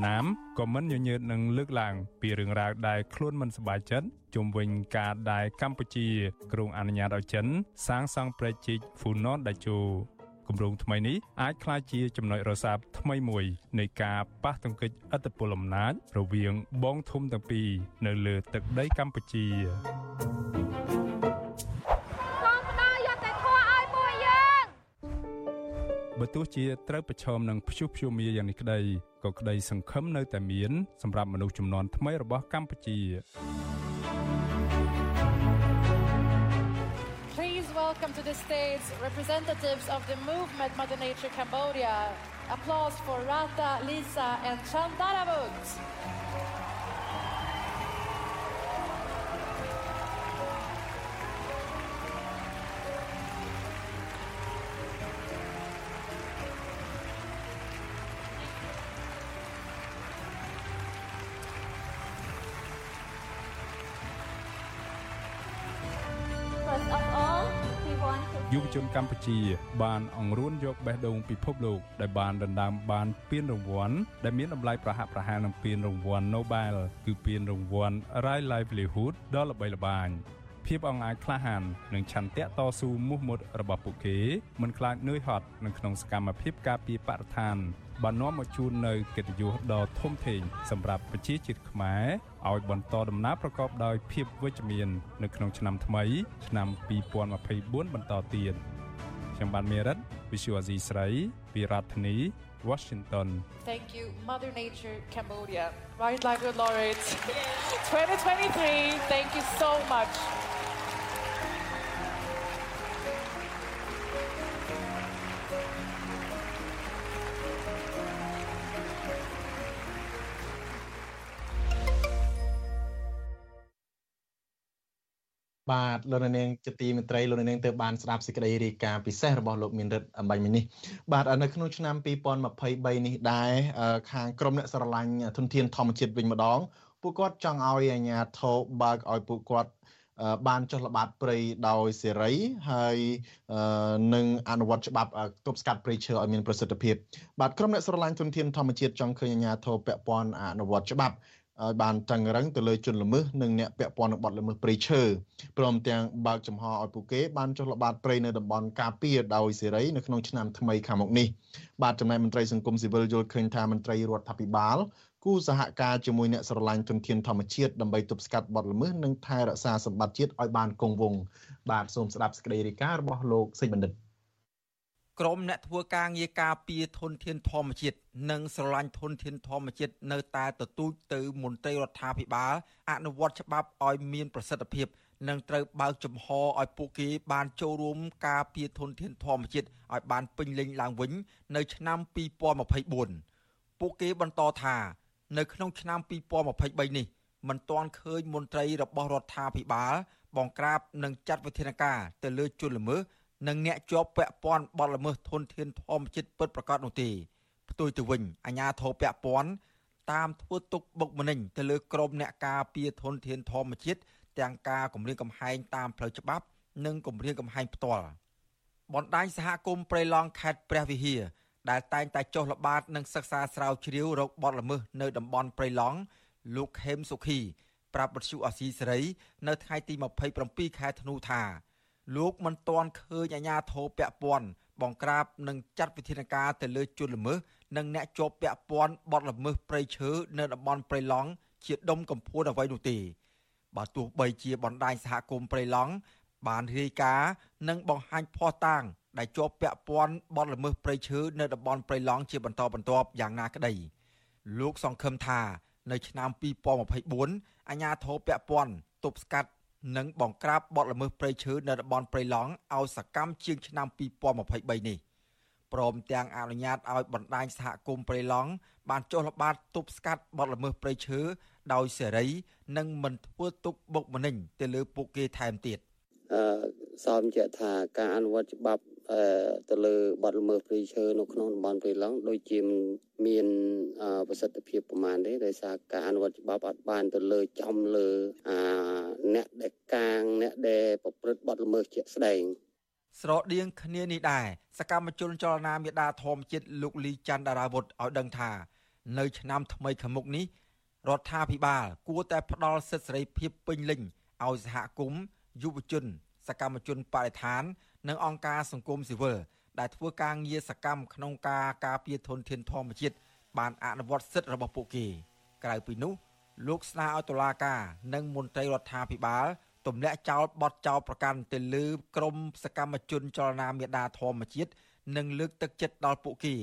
ណាមក៏មិនញញើតនឹងលើកឡើងពីរឿងរ៉ាវដែលខ្លួនមិនសប្បាយចិត្តជុំវិញការដែលកម្ពុជាគ្រងអនុញ្ញាតឲ្យចិន សាងសង់ព្រែកជីកហ្វូណនដាជូគម្រោងថ្មីនេះអាចក្លាយជាចំណុចរស័ព្ទថ្មីមួយនៃការប៉ះទង្គិចឥទ្ធិពលអំណាចរវាងបងធំទាំងពីរនៅលើទឹកដីកម្ពុជា បើទោះជាត្រូវប្រឈមនឹងព្យុះព្យុះមាយ៉ាងនេះក្តីក៏ក្តីសង្ឃឹមនៅតែមានសម្រាប់មនុស្សចំនួនថ្មីរបស់កម្ពុជា Please welcome to the stage representatives of the movement Mother Nature Cambodia. Applause for Rata, Lisa and Chandaravut. ជនកម្ពុជា បានអង្រួនយកបេះដូងពិភពលោកដែលបានដណ្ដើមបានពានរង្វាន់ដែលមានតម្លៃប្រហាក់ប្រហែលនឹងពានរង្វាន់ Nobel គឺពានរង្វាន់ Rai Livelihood ដ៏ល្បីល្បាញភាពអង្អាចក្លាហាននិងឆន្ទៈតស៊ូមោះមុតរបស់ពួកគេមិនខ្លាចនឿយហត់នៅក្នុងសកម្មភាពការពារបរិស្ថាន បាននាំមកជូននៅកិត្តិយសដ៏ធំធេងសម្រាប់ប្រជាជាតិខ្មែរឲ្យបន្តដំណើរប្រកបដោយភាពវិជ្ជមាន នៅក្នុងឆ្នាំថ្មីឆ្នាំ2024បន្តទៀតខ្ញុំបានមេរិត Visual Asia ស្រីពីរដ្ឋធានី Washington Thank you Mother Nature Cambodia Right Livelihood Laureate 2023 Thank you so much បាទលោកនាងជាទីមេត្រីលោកនាងទៅបានស្ដាប់សេចក្តីរាយការណ៍ពិសេសរបស់លោកមានរិទ្ធអំបញ្ញមិញនេះបាទនៅក្នុងឆ្នាំ2023នេះដែរខាងក្រមអ្នកស្រឡាញ់ធនធានធម្មជាតិវិញម្ដងពួកគាត់ចង់ឲ្យអាជ្ញាធរបើកឲ្យពួកគាត់បានចុះល្បាតព្រៃដោយសេរីហើយនឹងអនុវត្តច្បាប់ទប់ស្កាត់ព្រៃឈើឲ្យមានប្រសិទ្ធភាពបាទក្រុមអ្នកស្រឡាញ់ទុនធានធម្មជាតិចង់ឃើញអាជ្ញាធរពាក់ព័ន្ធអនុវត្តច្បាប់ ឲ្យបានតឹងរឹងទៅលើជនល្មើសនិងអ្នកពាក់ព័ន្ធនឹងបទល្មើសព្រៃឈើព្រមទាំងបើកចំហឲ្យពួកគេបានចុះល្បាតព្រៃនៅតំបន់ការពារដោយសេរីនៅក្នុងឆ្នាំថ្មីខាងមុខនេះបាទចំណែកមន្ត្រីសង្គមស៊ីវិលយល់ឃើញថាមន្ត្រីរដ្ឋាភិបាលគូសហការជាមួយអ្នកស្រឡាញ់ទុនធានធម្មជាតិដើម្បីទប់ស្កាត់បទល្មើសនិងថែរក្សាសម្បត្តិជាតិឲ្យបានគង់វង្សបាទសូមស្ដាប់សេចក្តីរាយការណ៍របស់លោកសេចបណ្ឌិត ក្រមអ្នកធ្វើការងារការពារធនធានធម្មជាតិនិងស្រឡាញ់ធនធានធម្មជាតិនៅតែទទូចទៅមន្ត្រីរដ្ឋាភិបាលអនុវត្តច្បាប់ឲ្យមានប្រសិទ្ធភាពនិងត្រូវបើកចំហឲ្យពួកគេបានចូលរួមការពារធនធានធម្មជាតិឲ្យបានពេញលេញឡើងវិញនៅឆ្នាំ2024ពួកគេបន្តថានៅក្នុងឆ្នាំ2023នេះមិនទាន់ឃើញមន្ត្រីរបស់រដ្ឋាភិបាលបង្ក្រាបនិងចាត់វិធានការទៅលើជនល្មើស និងអ្នកជាប់ពាក់ព័ន្ធបទល្មើសធនធានធម្មជាតិពិតប្រាកដនោះទេផ្ទុយទៅវិញអាជ្ញាធរពាក់ព័ន្ធតាមធ្វើទុកបុកម្នេញទៅលើក្រុមអ្នកការពារធនធានធម្មជាតិទាំងការគម្រាមកំហែងតាមផ្លូវច្បាប់ និងគម្រាមកំហែងផ្ទាល់បណ្ដាញសហគមន៍ព្រៃឡង់ខេត្តព្រះវិហារដែលតែងតែចុះល្បាតនិងសិក្សាស្រាវជ្រាវរកបទល្មើសនៅតំបន់ព្រៃឡង់លោកខេមសុខីប្រាប់បទសុអសីសេរី នៅថ្ងៃទី27ខែធ្នូថា លោកមិនទាន់ឃើញអាជ្ញាធរពាក់ព័ន្ធបង្ក្រាបនិងចាត់វិធានការទៅលើជនល្មើសនិងអ្នកជាប់ពាក់ព័ន្ធបទល្មើសព្រៃឈើនៅតំបន់ព្រៃឡង់ជាដុំកំភួនអ្វីនោះទេបើទោះបីជាបណ្ដាញសហគមន៍ព្រៃឡង់បានរាយការណ៍និងបង្ហាញភស្តុតាងដែលជាប់ពាក់ព័ន្ធបទល្មើសព្រៃឈើនៅតំបន់ព្រៃឡង់ជាបន្តបន្ទាប់យ៉ាងណាក្តីលោកសង្ឃឹមថា នៅឆ្នាំ2024អាជ្ញាធរពាក់ព័ន្ធទប់ស្កាត់ និងបង្ក្រាបបទល្មើសព្រៃឈើនៅតំបន់ព្រៃឡង់ឲ្យសកម្មជាងឆ្នាំ2023នេះព្រមទាំងអនុញ្ញាតឲ្យបណ្ដាញសហគមន៍ព្រៃឡង់បានចុះល្បាតទប់ស្កាត់បទល្មើសព្រៃឈើដោយសេរី និងមិនធ្វើទុកបុកម្នេញទៅលើពួកគេថែមទៀតអឺសមជាក់ថាការអនុវត្តច្បាប់ ទៅលើបទល្មើសព្រៃឈើនៅក្នុងតំបន់ព្រៃឡង់ដូចជាមានប្រសិទ្ធភាពប្រមាណទេដោយសារការអនុវត្តច្បាប់អត់បានទៅលើចំលើអាអ្នកដែលកាងអ្នកដែលប្រព្រឹត្តបទល្មើសជាក់ស្ដែងស្រដៀងគ្នានេះដែរសកម្មជនចលនាមេដាធម្មជាតិលោកលីច័ន្ទដារាវុធឲ្យដឹងថា នៅឆ្នាំថ្មីខាងមុខនេះរដ្ឋាភិបាល គួរតែផ្ដល់សិទ្ធិសេរីភាពពេញលេញឲ្យសហគមន៍យុវជន សកម្មជនបរិស្ថាន និងអង្គការសង្គមស៊ីវិលដែលធ្វើការងារសកម្មក្នុងការការពារធនធានធម្មជាតិបានអនុវត្តសិទ្ធិរបស់ពួកគេក្រៅពីនោះលោកស្នើឲ្យតុលាការនិងមន្ត្រីរដ្ឋាភិបាលទម្លាក់ចោលបទចោលប្រកាន់ទៅលើក្រុមសកម្មជនចលនាមេដាធម្មជាតិនិងលើកទឹកចិត្តដល់ពួកគេ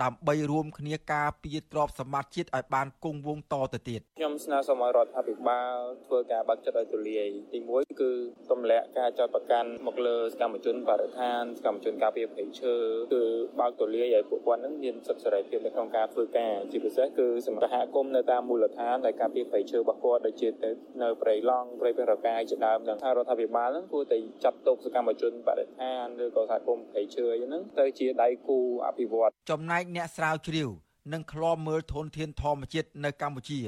ដើម្បីរួមគ្នាការពារទ្រព្យសម្បត្តិជាតិឲ្យបានគង់វង្សតទៅទៀតខ្ញុំស្នើសុំឲ្យរដ្ឋាភិបាលធ្វើការបើកចិត្តឲ្យទូលាយទី1គឺទម្លាក់ការចាត់ប្រកាន់មកលើសកម្មជនបរិស្ថានសកម្មជនការពារព្រៃឈើគឺបើកទូលាយឲ្យពួកគាត់នឹងមានសិទ្ធិសេរីភាពនៅក្នុងការធ្វើការជាពិសេសគឺសម្រាប់សហគមន៍នៅតាមមូលដ្ឋានដែលការពារព្រៃឈើរបស់គាត់ដូចជាទៅនៅព្រៃឡង់ព្រៃពេញរកាយជាដើមនឹងថារដ្ឋាភិបាលនឹងគួរតែចាត់ទុកសកម្មជនបរិស្ថានឬក៏សហគមន៍ព្រៃឈើអីហ្នឹងទៅជាដៃគូអភិវឌ្ឍចំណែកអ្នកស្រាវជ្រាវនិងឃ្លាំមើលធនធានធម្មជាតិនៅកម្ពុជា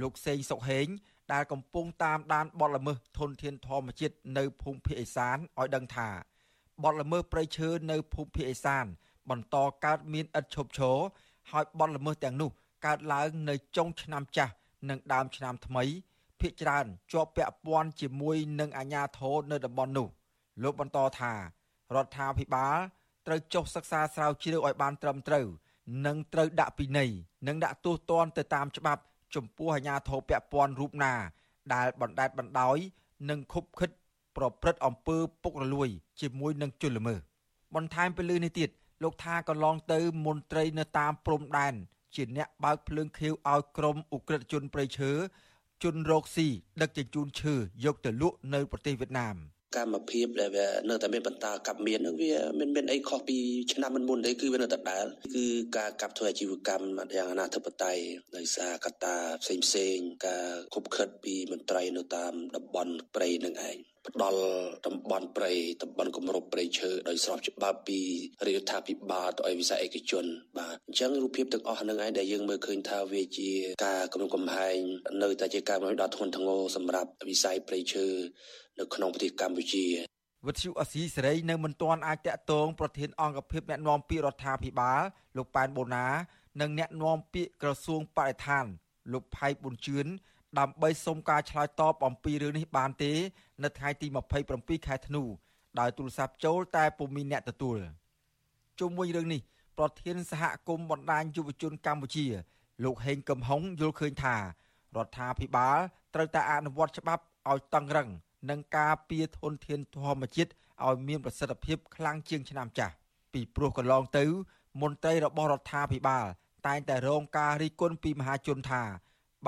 លោកសេងសុកហេងដែលកំពុងតាមដានបទល្មើសធនធានធម្មជាតិនៅភូមិភាគឦសានឲ្យដឹងថាបទល្មើសព្រៃឈើនៅភូមិភាគឦសាន បន្តកើតមានឥតឈប់ឈរហើយបទល្មើសទាំងនោះកើតឡើងនៅចុងឆ្នាំចាស់និងដើមឆ្នាំថ្មីភាគច្រើនជាប់ពាក់ព័ន្ធជាមួយនឹងអាជ្ញាធរនៅតំបន់នោះ លោកបន្តថារដ្ឋាភិបាល ត្រូវចុះសិក្សាស្រាវជ្រាវឲ្យបានត្រឹមត្រូវនិងត្រូវដាក់ពិន័យនិងដាក់ទោសទណ្ឌទៅតាមច្បាប់ ចំពោះអាជ្ញាធរពាក់ព័ន្ធរូបណា ដែលបណ្ដេតបណ្ដោយនិងខុបខិតប្រព្រឹត្តអំពើពុករលួយ ជាមួយនឹងជនល្មើសបន្ថែមពីលើនេះទៀតលោកថាកន្លងទៅមន្ត្រីនៅតាមព្រំដែនជាអ្នកបើកភ្លើងខៀវឲ្យក្រុមអ ுக ្រិតជនប្រៃឈើជនរោគស៊ីដឹកជញ្ជូនឈើយកទៅលក់នៅប្រទេសវៀតណាម កម្មភាពដែលវានៅតែមានបន្តកាប់មាននឹងវាមិនមានអីខុសពីឆ្នាំមុនមុនទេគឺវានៅតែដែលគឺការកាប់ធ្វើអាជីវកម្មយ៉ាងអនាធិបតេយ្យដោយសារកត្តាផ្សេងផ្សេងការខុបខិតពីមន្ត្រីនៅតាមតំបន់ព្រៃនឹងឯងផ្ដល់តំបន់ព្រៃតំបន់គម្របព្រៃឈើដោយស្របច្បាប់ពីរដ្ឋាភិបាលទៅឲ្យវិស័យឯកជនបាទអញ្ចឹងរូបភាពទាំងអស់ហ្នឹងឯងដែលយើងមើលឃើញថាវាជាការគម្រោងកំហែងនៅតែជាការបំផ្លាញដ៏ធ្ងន់ធ្ងរសម្រាប់វិស័យព្រៃឈើ នៅក្នុងប្រទេសកម្ពុជាវិទ្យុអស៊ីសេរីនៅមិនទាន់អាចតាក់ទងប្រធានអង្គភិបអ្នកណែនាំពាក្យរដ្ឋាភិបាលលោកប៉ែនបូណា និងអ្នកណែនាំពាក្យក្រសួងបរិស្ថាន លោកផៃប៊ុនជឿនដើម្បីសុំការឆ្លើយតបអំពីរឿងនេះបានទេ នៅថ្ងៃទី27ខែធ្នូដោយទូរស័ព្ទចូលតែពុំមានអ្នកទទួលជុំវិញរឿងនេះប្រធានសហគមន៍បណ្ដាញយុវជនកម្ពុជា លោកហេងកំហុងយល់ឃើញថារដ្ឋាភិបាលត្រូវតែអនុវត្តច្បាប់ឲ្យតឹងរឹង និងការពារធនធានធម្មជាតិឲ្យមានប្រសិទ្ធភាពខ្លាំងជាងឆ្នាំចាស់ពីព្រោះកន្លងទៅ មន្ត្រីរបស់រដ្ឋាភិបាល តែងតែរងការរិះគន់ពីមហាជនថា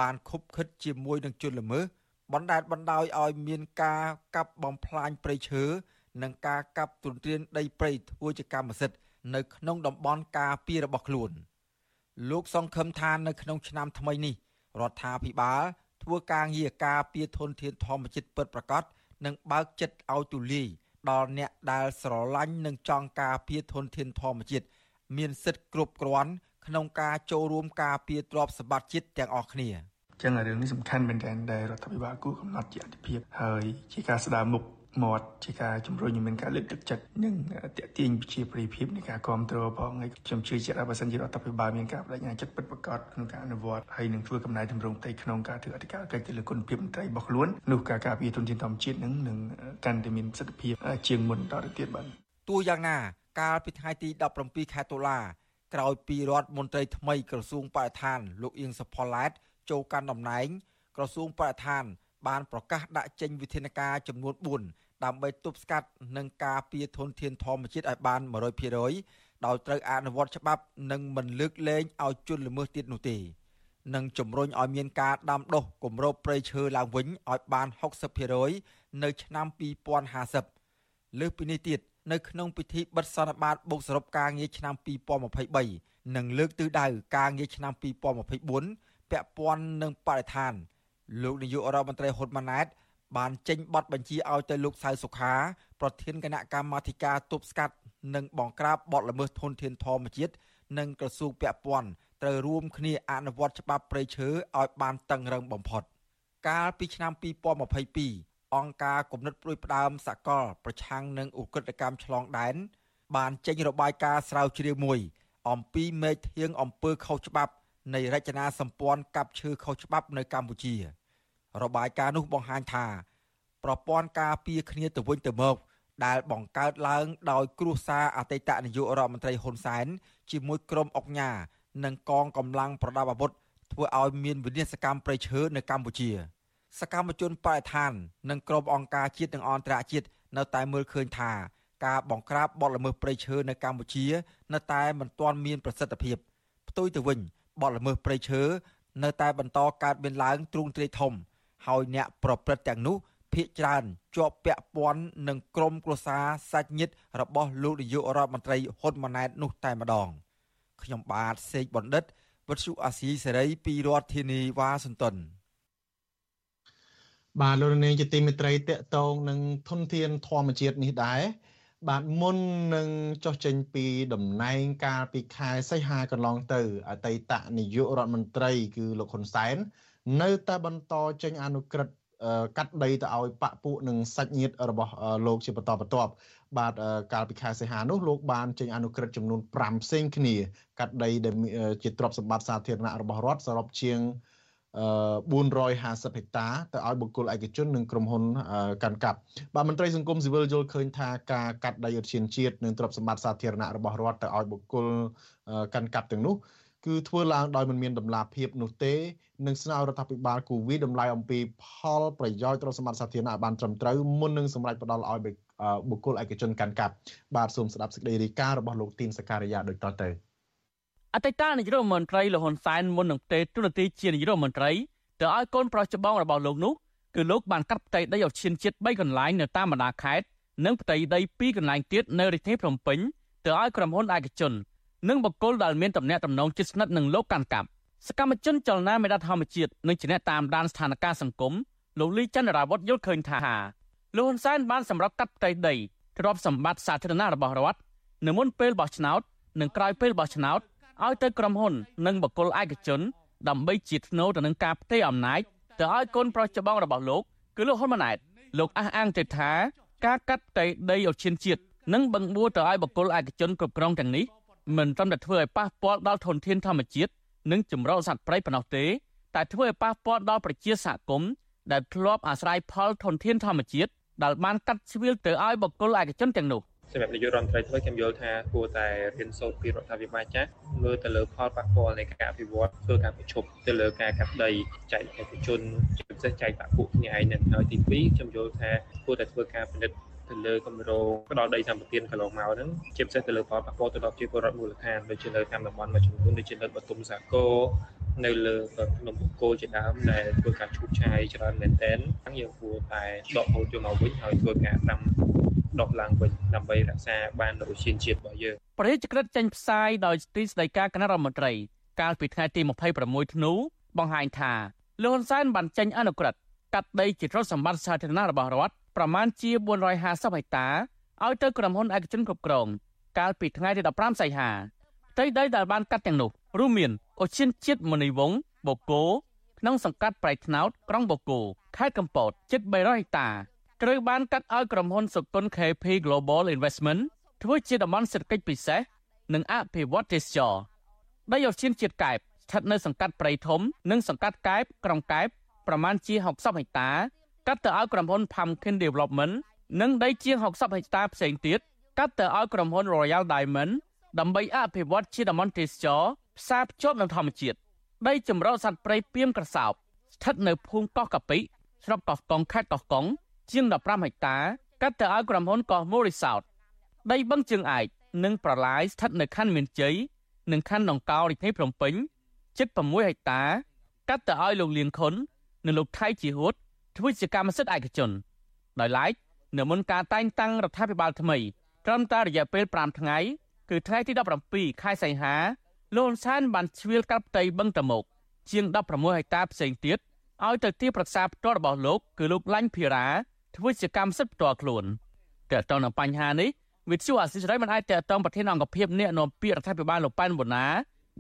បានខុបខិតជាមួយនឹងជនល្មើសបណ្ដាលបណ្ដោយឲ្យមានការកាប់បំផ្លាញព្រៃឈើនិងការកាប់ទុនទ្រានដីព្រៃធ្វើជាកម្មសិទ្ធិនៅក្នុងតំបន់ការពាររបស់ខ្លួន លោកសង្ឃឹមថានៅក្នុងឆ្នាំថ្មីនេះរដ្ឋាភិបាល ធ្វើការងារការពារធនធានធម្មជាតិពិតប្រាកដនិងបើកចិត្តឲ្យទូលាយដល់អ្នកដែលស្រឡាញ់និងចង់ការពារធនធានធម្មជាតិមានសិទ្ធិគ្រប់គ្រាន់ក្នុងការចូលរួមការពារទ្រព្យសម្បត្តិជាតិទាំងអស់គ្នាចឹងរឿងនេះសំខាន់មែនទែនដែលរដ្ឋាភិបាលគូកំណត់ជាអតិភិបហើយជាការស្ដារមុខ មាត់ជាការជំរុញឲ្យមានការលើកទឹកចិត្តនិងតេទៀងជាប្រិយភាពនៃការគ្រប់គ្រងផងហើយខ្ញុំជឿជាក់ថាបើសិនជារដ្ឋាភិបាលមានការបដិញ្ញាចិត្តពិតប្រាកដក្នុងការអនុវត្តហើយនឹងធ្វើកំណែទម្រង់ផ្ទៃក្នុងការធ្វើអធិការកិច្ចទៅលើគុណភាពមន្ត្រីរបស់ខ្លួននោះការការពារទុនធានធម្មជាតិនឹងនឹងកាន់តែមានប្រសិទ្ធភាពជាងមុនតទៅទៀតបាទទោះយ៉ាងណាកាលពីថ្ងៃទី17ខែតុលាក្រោយពីរដ្ឋមន្ត្រីថ្មីក្រសួងបរិស្ថានលោកអៀងសុផល្លែតចូលកាន់តំណែងក្រសួងបរិស្ថានបានប្រកាសដាក់ចេញវិធានការចំនួន ដើម្បីទប់ស្កាត់និងការពារធនធានធម្មជាតិឲ្យបាន100%ដោយត្រូវអនុវត្តច្បាប់និងមិនលើកលែងឲ្យជនល្មើសទៀតនោះទេនិងជំរុញឲ្យមានការដាំដុះគម្របព្រៃឈើឡើងវិញឲ្យបាន60%នៅឆ្នាំ2050លើសពីនេះទៀតនៅក្នុងពិធីបិទសន្និបាតបូកសរុបការងារឆ្នាំ2023និងលើកទិសដៅការងារឆ្នាំ2024ពាក់ព័ន្ធនឹងបរិស្ថានលោកនាយករដ្ឋមន្ត្រីហ៊ុនម៉ាណែត បានចេញប័ណ្ណបញ្ជាឲ្យទៅលោកសៅសុខាប្រធានគណៈកម្មាធិការទប់ស្កាត់និងបង្ក្រាបបទល្មើសធនធានធម្មជាតិនិងក្រសួងពាក់ព័ន្ធត្រូវរួមគ្នាអនុវត្តច្បាប់ព្រៃឈើឲ្យបានតឹងរឹងបំផុត កាលពីឆ្នាំ2022អង្គការគំនិតព្រួយផ្ដើមសកល ប្រឆាំងនឹងឧក្រិដ្ឋកម្មឆ្លងដែនបានចេញរបាយការណ៍ស្រាវជ្រាវមួយអំពីមេធៀងអំពើខុសច្បាប់នៃរចនាសម្ព័ន្ធកាប់ឈើខុសច្បាប់នៅកម្ពុជា របាយការណ៍នោះបង្ហាញថាប្រព័ន្ធការពារគ្នាទៅវិញទៅមកដែលបង្កើតឡើងដោយគ្រួសារអតីតនាយករដ្ឋមន្ត្រីហ៊ុនសែនជាមួយក្រុមអុកញ៉ានិងកងកម្លាំងប្រដាប់អាវុធធ្វើឲ្យមានវិនាសកម្មប្រៃឈើនៅកម្ពុជា សកម្មជនបរិស្ថាន និងក្រុមអង្គការជាតិនិងអន្តរជាតិនៅតែមើលឃើញថាការបង្ក្រាបបទល្មើសព្រៃឈើនៅកម្ពុជា នៅតែមិនទាន់មានប្រសិទ្ធភាពផ្ទុយទៅវិញបទល្មើសព្រៃឈើនៅតែបន្តកើតមានឡើងទ្រង់ទ្រាយធំ ហើយអ្នកប្រព្រឹត្តទាំងនោះភ ieck ច្រើនជាប់ពាក់ព័ន្ធនឹងក្រុមគ្រួសារសាច់ញាតិរបស់លោកនាយករដ្ឋមន្ត្រីហ៊ុនម៉ាណែតនោះតែម្ដងខ្ញុំបាទសេកបណ្ឌិតវុទ្ធុអាស៊ីសេរីពីរដ្ឋធានីវ៉ាស៊ីនតោនបាទលោកនាងជាទីមេត្រីតកតងនឹងធនធានធម្មជាតិនេះដែរបាទមុននឹងចុះចេញពីតំណែងកាលពីខែសីហាកន្លងទៅអតីតនាយករដ្ឋមន្ត្រីគឺលោកហ៊ុនសែន នៅតែបន្តចេញអនុក្រឹត្យកាត់ដីទៅឲ្យបពពួកនិងសាច់ញាតិរបស់លោកជាបន្តបន្ទាប់បាទកាលពីខែសីហានោះលោកបានចេញអនុក្រឹត្យចំនួន5ផ្សេងគ្នាកាត់ដីដែលជាទ្រព្យសម្បត្តិសាធារណៈរបស់រដ្ឋសរុបជាង450ហិកតាទៅឲ្យបុគ្គលឯកជននិងក្រុមហ៊ុនកាន់កាប់បាទមន្ត្រីសង្គមស៊ីវិលយល់ឃើញថាការកាត់ដីឧទ្យានជាតិនិងទ្រព្យសម្បត្តិសាធារណៈរបស់រដ្ឋទៅឲ្យបុគ្គលកាន់កាប់ទាំងនោះ គឺធ្វើឡើងដោយមិនមានដំណាភាពនោះទេនិងស្នើរដ្ឋាភិបាលគូវីតម្លៃអំពីផលប្រយោជន៍ទ្រព្យសម្បត្តិសាធារណៈឲ្យបានត្រឹមត្រូវមុននឹងសម្រេចផ្ដល់ឲ្យបុគ្គលឯកជនកាន់កាប់បាទសូមស្ដាប់សេចក្តីរាយការណ៍របស់លោកទីនសការីយ៉ាដូចតទៅអតីតនាយករដ្ឋមន្ត្រីលហ៊ុនសែនមុននឹងផ្ទេរទូនាទីជានាយករដ្ឋមន្ត្រីទៅឲ្យកូនប្រុសច្បងរបស់លោកនោះគឺលោកបានកាត់ផ្ទៃដីឲ្យឈានជាតិ3កន្លែងនៅតាមបណ្ដាខេត្តនិងផ្ទៃដី2កន្លែងទៀតនៅរាជធានីភ្នំពេញទៅឲ្យក្រុមហ៊ុនឯកជន និងបុគ្គលដែលមានតំណែងតំណងជិតស្និទ្ធនឹងលោកកាន់កាប់សកម្មជនចលនាមេដាធម្មជាតិនិងជាអ្នកតាមដានស្ថានភាពសង្គមលោកលីចន្ទរាវុធយល់ឃើញថាលោកហ៊ុនសែនបានសម្រាប់កាត់ផ្ទៃដីទ្រព្យសម្បត្តិសាធារណៈរបស់រដ្ឋនៅមុនពេលបោះឆ្នោតនិងក្រោយពេលបោះឆ្នោតឲ្យទៅក្រុមហ៊ុន និងបុគ្គលឯកជន ដើម្បីជាធ្នូទៅនឹងការផ្ទេរអំណាចទៅឲ្យកូនប្រុសច្បងរបស់លោកគឺលោកហ៊ុនម៉ាណែតលោកអះអាងទៅថាការកាត់ផ្ទៃដីឧឈានជាតិនិងបង្បួរទៅឲ្យបុគ្គលឯកជនគ្រប់គ្រងទាំងនេះ មិនត្រឹមតែធ្វើឲ្យប៉ះពាល់ដល់ធនធានធម្មជាតិនិងចម្រុះសត្វព្រៃប៉ុណ្ណោះទេតែធ្វើឲ្យប៉ះពាល់ដល់ប្រជាសហគមន៍ដែលធ្លាប់អាស្រ័យផលធនធានធម្មជាតិដែលបានកាត់ជ្រៀលទៅឲ្យបុគ្គលឯកជនទាំងនោះសម្រាប់នាយករដ្ឋមន្ត្រីថ្មីខ្ញុំយល់ថាគួរតែរៀនសូត្រពីរដ្ឋាភិបាលចាស់មើលទៅលើផលប៉ះពាល់នៃការអភិវឌ្ឍធ្វើការប្រជុំទៅលើការកាត់ដីចែកឯកជនជាពិសេសចែកបាក់ពួកគ្នាឯងនឹងហើយទី2ខ្ញុំយល់ថាគួរតែធ្វើការពិនិត្យ ទៅលើគម្រោងផ្ដល់ដីសម្បត្តិកន្លងមកហ្នឹងជាពិសេសទៅលើផលប៉ះពាល់ទៅដល់ប្រជាពលរដ្ឋមូលដ្ឋានដូចជានៅតាមតំបន់មួយចំនួនដូចជានៅបទុមសាគរនៅលើភ្នំបូកគោជាដើមដែលធ្វើការឈូសឆាយច្រើនមែនទែនហ្នឹងយើងគួរតែដកហូតយកមកវិញហើយធ្វើការដាំដុះឡើងវិញដើម្បីរក្សាបាននូវជាតិជាតិរបស់យើងប្រជាក្រិតចេញផ្សាយដោយទីស្តីការគណៈរដ្ឋមន្ត្រីកាលពីថ្ងៃទី26ធ្នូបង្ហាញថាលោកហ៊ុនសែនបានចេញអនុក្រឹត្យ កាត់ដីជាទ្រព្យសម្បត្តិសាធារណៈរបស់រដ្ឋប្រមាណជា450ហិកតាឲ្យទៅក្រុមហ៊ុនឯកជនគ្រប់គ្រងកាលពីថ្ងៃទី15សីហាផ្ទៃដីដែលបានកាត់ទាំងនោះរួមមានអូឈានជាតិមនីវងបូកូក្នុងសង្កាត់ប្រៃថ្នោតក្រុងបូកូខេត្តកំពតជិត300ហិកតាត្រូវបានកាត់ឲ្យក្រុមហ៊ុនសុគន្ធ KP Global Investment ធ្វើជាតំបន់សេដ្ឋកិច្ចពិសេសនិងអភិវឌ្ឍទេសចរដីអូឈានជាតិកែបស្ថិតនៅសង្កាត់ព្រៃធំនិងសង្កាត់កែបក្រុងកែប ប្រមាណជា60ហិកតាកាត់ទៅឲ្យក្រុមហ៊ុន Pumpkin Development និងដីជាង60ហិកតាផ្សេងទៀតកាត់ទៅឲ្យក្រុមហ៊ុន Royal Diamond ដើម្បីអភិវឌ្ឍជាតំបន់ទេសចរផ្សារភ្ជាប់នឹងធម្មជាតិដីចម្រុះសត្វព្រៃពីមក្រសោបស្ថិតនៅភូមិកោះកាពិស្រុកកោះកុងខេត្តកោះកុងជាង15ហិកតាកាត់ទៅឲ្យក្រុមហ៊ុនកោះ Morisot ដីបឹងជើងឯកនិងប្រឡាយស្ថិតនៅខណ្ឌមានជ័យនិងខណ្ឌដង្កោរាជធានីភ្នំពេញជិត6ហិកតាកាត់ទៅឲ្យលោកលៀងខុន និងលោកថៃជីហួតធ្វើជាកម្មសិទ្ធិឯកជនដោយឡែកនៅមុនការតែងតាំងរដ្ឋាភិបាលថ្មីត្រឹមតែរយៈពេល5ថ្ងៃគឺថ្ងៃទី17ខែសីហាលោកហ៊ុនសែនបានជ្រៀលកាត់ផ្ទៃបឹងតមុកជាង16ហិកតាផ្សេងទៀតឲ្យទៅទីប្រឹក្សាផ្ទាល់របស់លោកគឺលោកឡាញ់ភីរ៉ាធ្វើជាកម្មសិទ្ធិផ្ទាល់ខ្លួនតើតើនៅបញ្ហានេះវិទ្យុអាស៊ីសេរីមិនអាចតតងប្រធានអង្គភិបអ្នកនាំពាក្យរដ្ឋាភិបាលលោកប៉ែនបូណា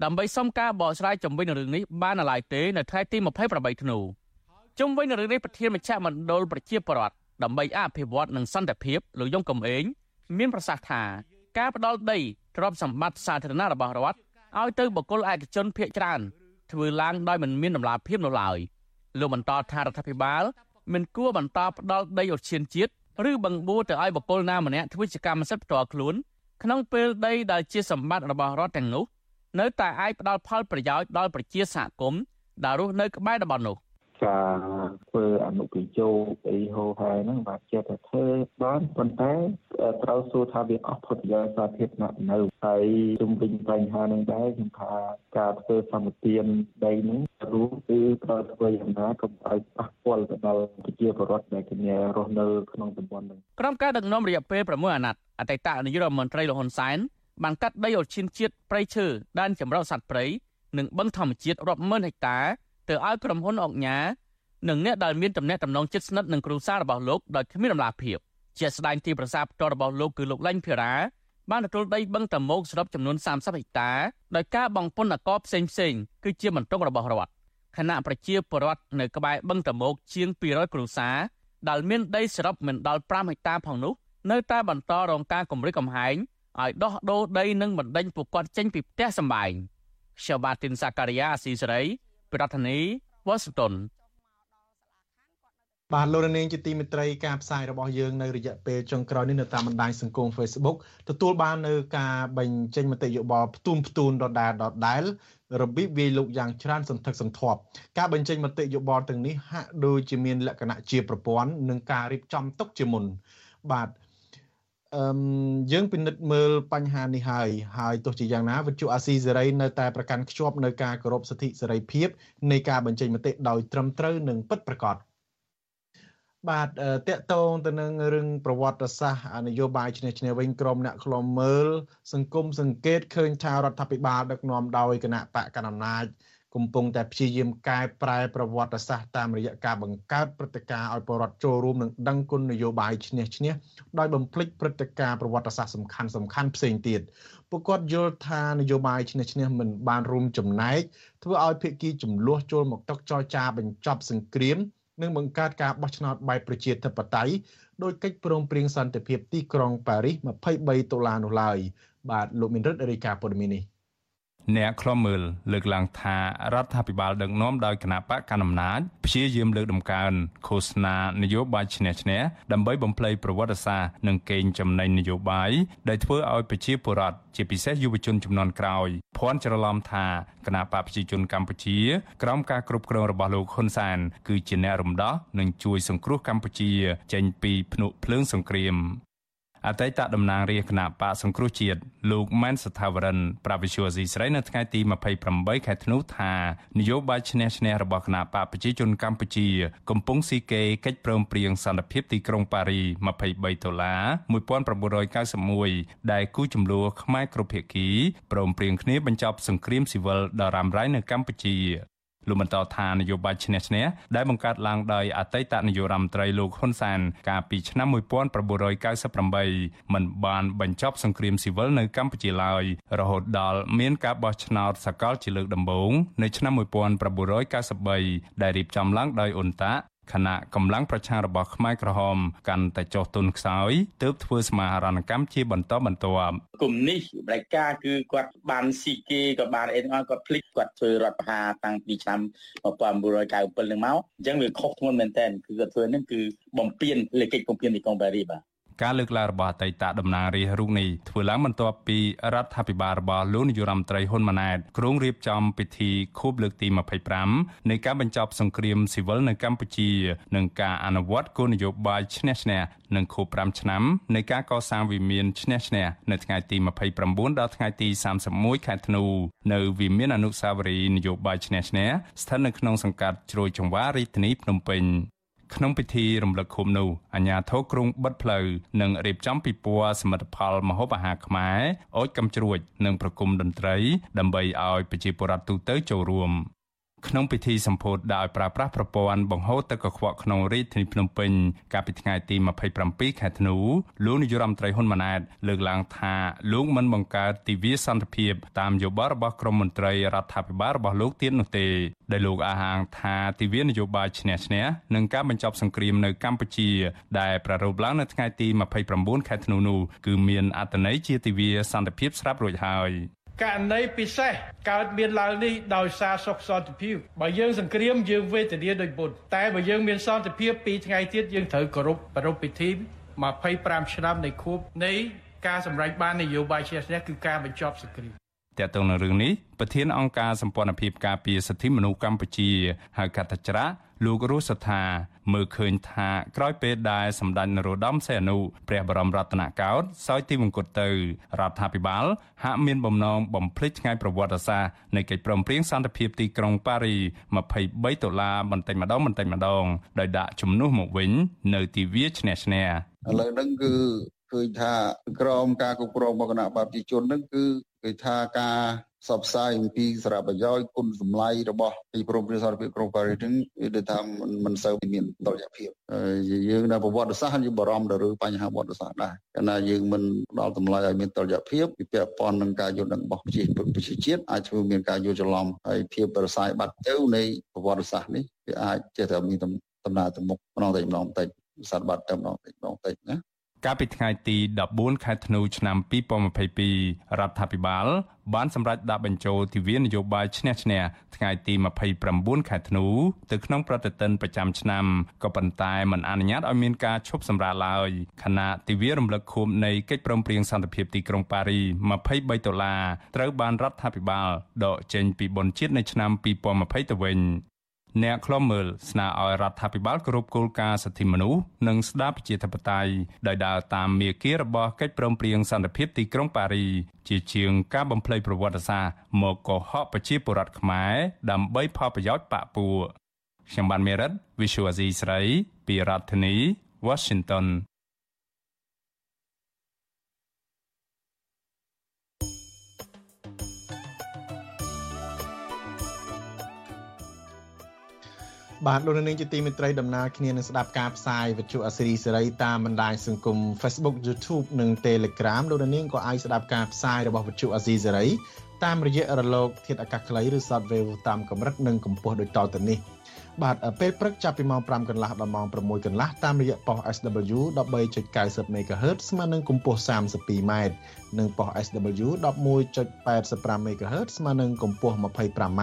ដើម្បីសុំការបកស្រាយជំវិញនឹងរឿងនេះបានឡើយទេនៅថ្ងៃទី28ធ្នូ ជុំវិញនឹងរឿងនេះប្រធានមជ្ឈមណ្ឌលប្រជាពលរដ្ឋដើម្បីអភិវឌ្ឍនិងសន្តិភាពលោកយងកំឯងមានប្រសាសន៍ថាការផ្ដាល់ដីទ្រព្យសម្បត្តិសាធារណៈរបស់រដ្ឋឲ្យទៅបុគ្គលឯកជនភៀកច្រើនធ្វើឡើងដោយមិនមានដំណាភាពនៅឡើយលោកបន្តថារដ្ឋាភិបាលមិនគួរបន្តផ្ដាល់ដីឧទ្យានជាតិឬបង្បួរទៅឲ្យបុគ្គលណាម្នាក់ធ្វើជាកម្មសិទ្ធិផ្ទាល់ខ្លួនក្នុងពេលដីដែលជាសម្បត្តិរបស់រដ្ឋទាំងនោះនៅតែអាចផ្ដល់ផលប្រយោជន៍ដល់ប្រជាសហគមន៍ដែលរស់នៅក្បែរតំបន់នោះ ការធ្វើអនុប្រយោគអីហោហែហ្នឹងបាទចេះតែធ្វើបានប៉ុន្តែត្រូវសួរថាវាអស់ផលប្រយោជន៍សាធារណៈនៅហើយជុំវិញបញ្ហាហ្នឹងដែរខ្ញុំថាការធ្វើសម្បទានដីហ្នឹងរួមគឺត្រូវធ្វើយ៉ាងណាកុំឲ្យប៉ះពាល់ទៅដល់ប្រជាពលរដ្ឋដែលគ្នារស់នៅក្នុងតំបន់ហ្នឹងក្រុមការដឹកនាំរយៈពេល6អាណត្តិអតីតនាយករដ្ឋមន្ត្រីលហ៊ុនសែនបានកាត់ដីអូឈានជាតិព្រៃឈើដែនចម្រុះសត្វព្រៃនិងបឹងធម្មជាតិរាប់ម៉ឺនហិកតា ទៅឲ្យក្រុមហ៊ុនអុកញ៉ានិងអ្នកដែលមានតំណែងតំណងជិតស្និទ្ធនឹងគ្រួសាររបស់លោកដោយគ្មានដំណាភាពជាស្ដែងទីប្រសាផ្ទាល់របស់លោកគឺលោកឡាញ់ភិរាបានទទួលដីបឹងតមោកសរុបចំនួន30ហិកតាដោយការបងពុនអកបផ្សេងផ្សេងគឺជាបន្ទុករបស់រដ្ឋគណៈប្រជាពលរដ្ឋនៅក្បែរបឹងតមោកជាង200គ្រួសារដែលមានដីសរុបមិនដល់5ហិកតាផងនោះនៅតែបន្តរងការគំរាមកំហែងឲ្យដោះដូរដីនិងបណ្ដេញពួកគាត់ចេញពីផ្ទះសម្បែងရှបាទីនសាការីយ៉ាអស៊ីសេរី ប្រធានាធិបតីវ៉ាស៊ីនតោនបាទលោកនាងជាទីមេត្រីការផ្សាយរបស់យើងនៅរយៈពេលចុងក្រោយនេះនៅតាមបណ្ដាញសង្គម Facebook ទទួលបាននៅការបញ្ចេញមតិយោបល់ផ្ទុំផ្ទួនដដែលដដែលរបៀបវាយលុកយ៉ាងច្រើនសន្ធឹកសន្ធាប់ការបញ្ចេញមតិយោបល់ទាំងនេះហាក់ដូចជាមានលក្ខណៈជាប្រព័ន្ធនិងការរៀបចំទុកជាមុនបាទ អឺយើងពិនិត្យមើលបញ្ហានេះហើយហើយទោះជាយ៉ាងណាវិទ្យុអាស៊ីសេរីនៅតែប្រកាន់ខ្ជាប់នៅការគោរពសិទ្ធិសេរីភាពនៃការបញ្ចេញមតិដោយត្រឹមត្រូវនិងពិតប្រាកដបាទតកតងទៅនឹងរឿងប្រវត្តិសាស្ត្រនយោបាយឈ្នះឈ្នះវិញក្រមអ្នកខ្លំមើលសង្គមសង្កេតឃើញថារដ្ឋាភិបាលដឹកនាំដោយគណៈបកកណ្ដាលអំណាច កំពុងតែព្យាយាមកែប្រែប្រវត្តិសាស្ត្រតាមរយៈការបង្កើតព្រឹត្តិការណ៍ឲ្យប្រជាពលរដ្ឋចូលរួមនិងដឹងគុណនយោបាយឈ្នះឈ្នះដោយបំភ្លេចព្រឹត្តិការណ៍ប្រវត្តិសាស្ត្រសំខាន់សំខាន់ផ្សេងទៀតពួកគាត់យល់ថានយោបាយឈ្នះឈ្នះមិនបានរួមចំណែកធ្វើឲ្យភាគីចំនួនចូលមកតុកចរចាបញ្ចប់សង្គ្រាមនិងបង្កើតការបោះឆ្នោតបែបប្រជាធិបតេយ្យដោយកិច្ចព្រមព្រៀងសន្តិភាពទីក្រុងប៉ារីស23ដុល្លារនោះឡើយបាទលោកមានរិទ្ធរាយការណ៍ព័ត៌មាននេះ អ្នកខ្លំមើលលើកឡើងថារដ្ឋាភិបាលដឹកនាំដោយគណៈបកកណ្ដាលអំណាចព្យាយាមលើកដំកើងឃោសនានយោបាយឈ្នះឈ្នះដើម្បីបំភ្លៃប្រវត្តិសាស្ត្រនិងកេងចំណេញនយោបាយដែលធ្វើឲ្យប្រជាពលរដ្ឋជាពិសេសយុវជនចំនួនក្រោយភ័ន្តច្រឡំថាគណៈបកប្រជាជនកម្ពុជាក្រោមការគ្រប់គ្រងរបស់លោកហ៊ុនសែនគឺជាអ្នករំដោះនិងជួយសង្គ្រោះកម្ពុជាចេញពីភ្នក់ភ្លើងសង្គ្រាម អតីតតំណាងរាជគណៈបកសង្គ្រោះជាតិលោកម៉ែនសថាវរិនប្រាវិសុយស៊ីស្រីនៅថ្ងៃទី28ខែធ្នូថានយោបាយឈ្នះឈ្នះរបស់គណៈបកប្រជាជនកម្ពុជា កំពុងស៊ីកេកិច្ចព្រមព្រៀងសន្តិភាពទីក្រុងប៉ារី23ដុល្លារ1991ដែលគូចំនួនខ្មែរគ្រប់ភាគីព្រមព្រៀងគ្នាបញ្ចប់សង្គ្រាមស៊ីវិលដ៏រ៉ាំរ៉ៃនៅកម្ពុជា លោកបន្តថានយោបាយឈ្នះឈ្នះដែលបង្កើតឡើងដោយអតីតនាយករដ្ឋមន្ត្រីលោកហ៊ុនសែនកាលពីឆ្នាំ1998មិនបានបញ្ចប់សង្គ្រាមស៊ីវិលនៅកម្ពុជាឡើយរហូតដល់មានការបោះឆ្នោតសកលជាលើកដំបូងនៅឆ្នាំ1993ដែលរៀបចំឡើងដោយអ៊ុនតា ខណៈកម្លាំងប្រឆាំងរបស់ខ្មែរក្រហមកាន់តែចុះទុនខ្សោយទើបធ្វើសមាហរណកម្មជាបន្តបន្ទាប់គុំនេះបដិការគឺគាត់បានស៊ីគេក៏បានអីទាំងអស់គាត់ភ្លេចគាត់ធ្វើរដ្ឋប្រហារតាំងពីឆ្នាំ1997នឹងមកអញ្ចឹងវាខុសធ្ងន់មែនតើគឺគាត់ធ្វើនឹងគឺបំពេញលេខកិច្ចបំពេញទីក្រុងប៉ារីសបាទ ការលើកឡើងរបស់អតីតតំណាងរាស្ត្ររូបនេះធ្វើឡើងបន្ទាប់ពីរដ្ឋាភិបាលរបស់លោកនាយរដ្ឋមន្ត្រីហ៊ុនម៉ាណែតក្រុងរៀបចំពិធីខួបលើកទី25នៃការបញ្ចប់សង្គ្រាមស៊ីវិលនៅកម្ពុជានិងការអនុវត្តគោលនយោបាយឈ្នះឈ្នះនិងខួប5ឆ្នាំនៃការកសាងវិមានឈ្នះឈ្នះនៅថ្ងៃទី29ដល់ថ្ងៃទី31ខែធ្នូនៅវិមានអនុស្សាវរីយ៍នយោបាយឈ្នះឈ្នះស្ថិតនៅក្នុងសង្កាត់ជ្រោយចង្វាររាជធានីភ្នំពេញ ក្នុងពិធីរំលឹកខួបនោះអាជ្ញាធរក្រុងបិទផ្លូវនិងរៀបចំពិព័រណ៍សមិទ្ធផលម្ហូបអាហារខ្មែរអូចកំជ្រួចនិងប្រគំតន្ត្រីដើម្បីឲ្យប្រជាពលរដ្ឋទូទៅចូលរួម ក្នុងពិធីសម្ពោធដោយប្រើប្រាស់ប្រព័ន្ធបង្ហូរទឹកកខ្វក់ក្នុងរាជធានីភ្នំពេញកាលពីថ្ងៃទី27ខែធ្នូលោកនាយរដ្ឋមន្ត្រីហ៊ុនម៉ាណែតលើកឡើងថាលោកមិនបង្កើតទិវាសន្តិភាពតាមយោបល់របស់ក្រមមន្ត្រីរដ្ឋាភិបាលរបស់លោកទៀតនោះទេដែលលោកអះអាងថាទិវានយោបាយឈ្នះឈ្នះនឹងការបញ្ចប់សង្គ្រាមនៅកម្ពុជា ដែលប្រារព្ធឡើងនៅថ្ងៃទី29ខែធ្នូនោះគឺមានអត្ថន័យជាទិវាសន្តិភាពស្រាប់រួចហើយ ករណីពិសេសកើតមានឡើងនេះដោយសារសុខសន្តិភាពបើយើងសង្គ្រាមយើងវេទនាដោយបុណ្យតែបើយើងមានសន្តិភាពពីថ្ងៃទៀតយើងត្រូវគោរពប្រពៃពិធី25ឆ្នាំនៃខួបនៃការសម្រេចបាននយោបាយជាស្នេះគឺការបញ្ចប់សង្គ្រាមតើតើនៅរឿងនេះប្រធានអង្គការសម្ព័ន្ធភាពការពារសិទ្ធិមនុស្សកម្ពុជាហៅកាត់ច្រាលោករស់សថា មើលឃើញថាក្រោយពេលដែលសម្ដេចនរោត្តមសីហនុព្រះបរមរតនកោដ្ឋសោយទីមង្គតទៅរដ្ឋាភិបាលហាក់មានបំណងបំភ្លេចថ្ងៃប្រវត្តិសាស្ត្រនៃកិច្ចព្រមព្រៀងសន្តិភាពទីក្រុងប៉ារី23ដុល្លារបន្តិចម្ដងបន្តិចម្ដងដោយដាក់ជំនួសមកវិញនៅទីវាឈ្នះឈ្នះឥឡូវហ្នឹងគឺឃើញថាក្រមការគ្រប់គ្រងរបស់គណៈបព្វជិជនហ្នឹងគឺគេថាការ សបផ្សាយអំពីសារៈប្រយោជន៍គុណសម្លៃរបស់ទីព្រមព្រៀងសន្តិភាពក្រុងប៉ារីសហ្នឹងវាដូចថាមិនសូវមានតុល្យភាពយើងនៅប្រវត្តិសាស្ត្រយើងបារម្ភទៅលើបញ្ហាប្រវត្តិសាស្ត្រដែរកាលណាយើងមិនផ្ដល់តម្លៃឲ្យមានតុល្យភាពវាពាក់ព័ន្ធនឹងការយល់ដឹងរបស់ប្រជាប្រជាជាតិអាចធ្វើមានការយល់ច្រឡំហើយភាពប្រស័យបាត់ទៅនៃប្រវត្តិសាស្ត្រនេះវាអាចចេះតែមានដំណើរទៅមុខម្ដងតែម្ដងតិចសត្វបាត់ទៅម្ដងតិចម្ដងតិចណា កាលពីថ្ងៃទី14ខែធ្នូឆ្នាំ2022រដ្ឋាភិបាល បានសម្រេចដាក់បញ្ចូលទិវានយោបាយឈ្នះឈ្នះថ្ងៃទី29ខែធ្នូទៅក្នុងប្រតិទិនប្រចាំឆ្នាំក៏ប៉ុន្តែមិនអនុញ្ញាតឲ្យមានការឈប់សម្រាកឡើយខណៈទិវារំលឹកខួបនៃកិច្ចព្រមព្រៀងសន្តិភាពទីក្រុងប៉ារី23ដុល្លារត្រូវបានរដ្ឋាភិបាលដកចេញពីបុណ្យជាតិនៅឆ្នាំ2020ទៅវិញ អ្នកខ្លំមើលស្នើឲ្យរដ្ឋាភិបាលគោរពគោលការណ៍សិទ្ធិមនុស្សនិងស្ដារប្រជាធិបតេយ្យដោយដើរតាមមាគ៌ារបស់កិច្ចព្រមព្រៀងសន្តិភាពទីក្រុងប៉ារីជាជាងការបំភ្លៃប្រវត្តិសាស្ត្រមកកុហកប្រជាពលរដ្ឋខ្មែរដើម្បីផលប្រយោជន៍បកពួកខ្ញុំបានមេរិត Visual Asia ស្រី ពីរដ្ឋធានី Washington បាទលោកនាងជាទីមេត្រីដំណើរគ្នានឹងស្ដាប់ការផ្សាយវិទ្យុអសេរីសេរីតាមបណ្ដាញសង្គម Facebook YouTube និង Telegram លោកនាងក៏អាចស្ដាប់ការផ្សាយរបស់វិទ្យុអសេរីសេរីតាមរយៈរលកធាតុអាកាសខ្លីឬ Shortwave តាមកម្រិតនិងកម្ពស់ដូចតទៅនេះបាទពេលព្រឹកចាប់ពីម៉ោង5កន្លះដល់ម៉ោង6កន្លះតាមរយៈប៉ុស SW 13.90 MHz ស្មើនឹងកម្ពស់ 32m និងប៉ុស SW 11.85 MHz ស្មើនឹងកម្ពស់ 25m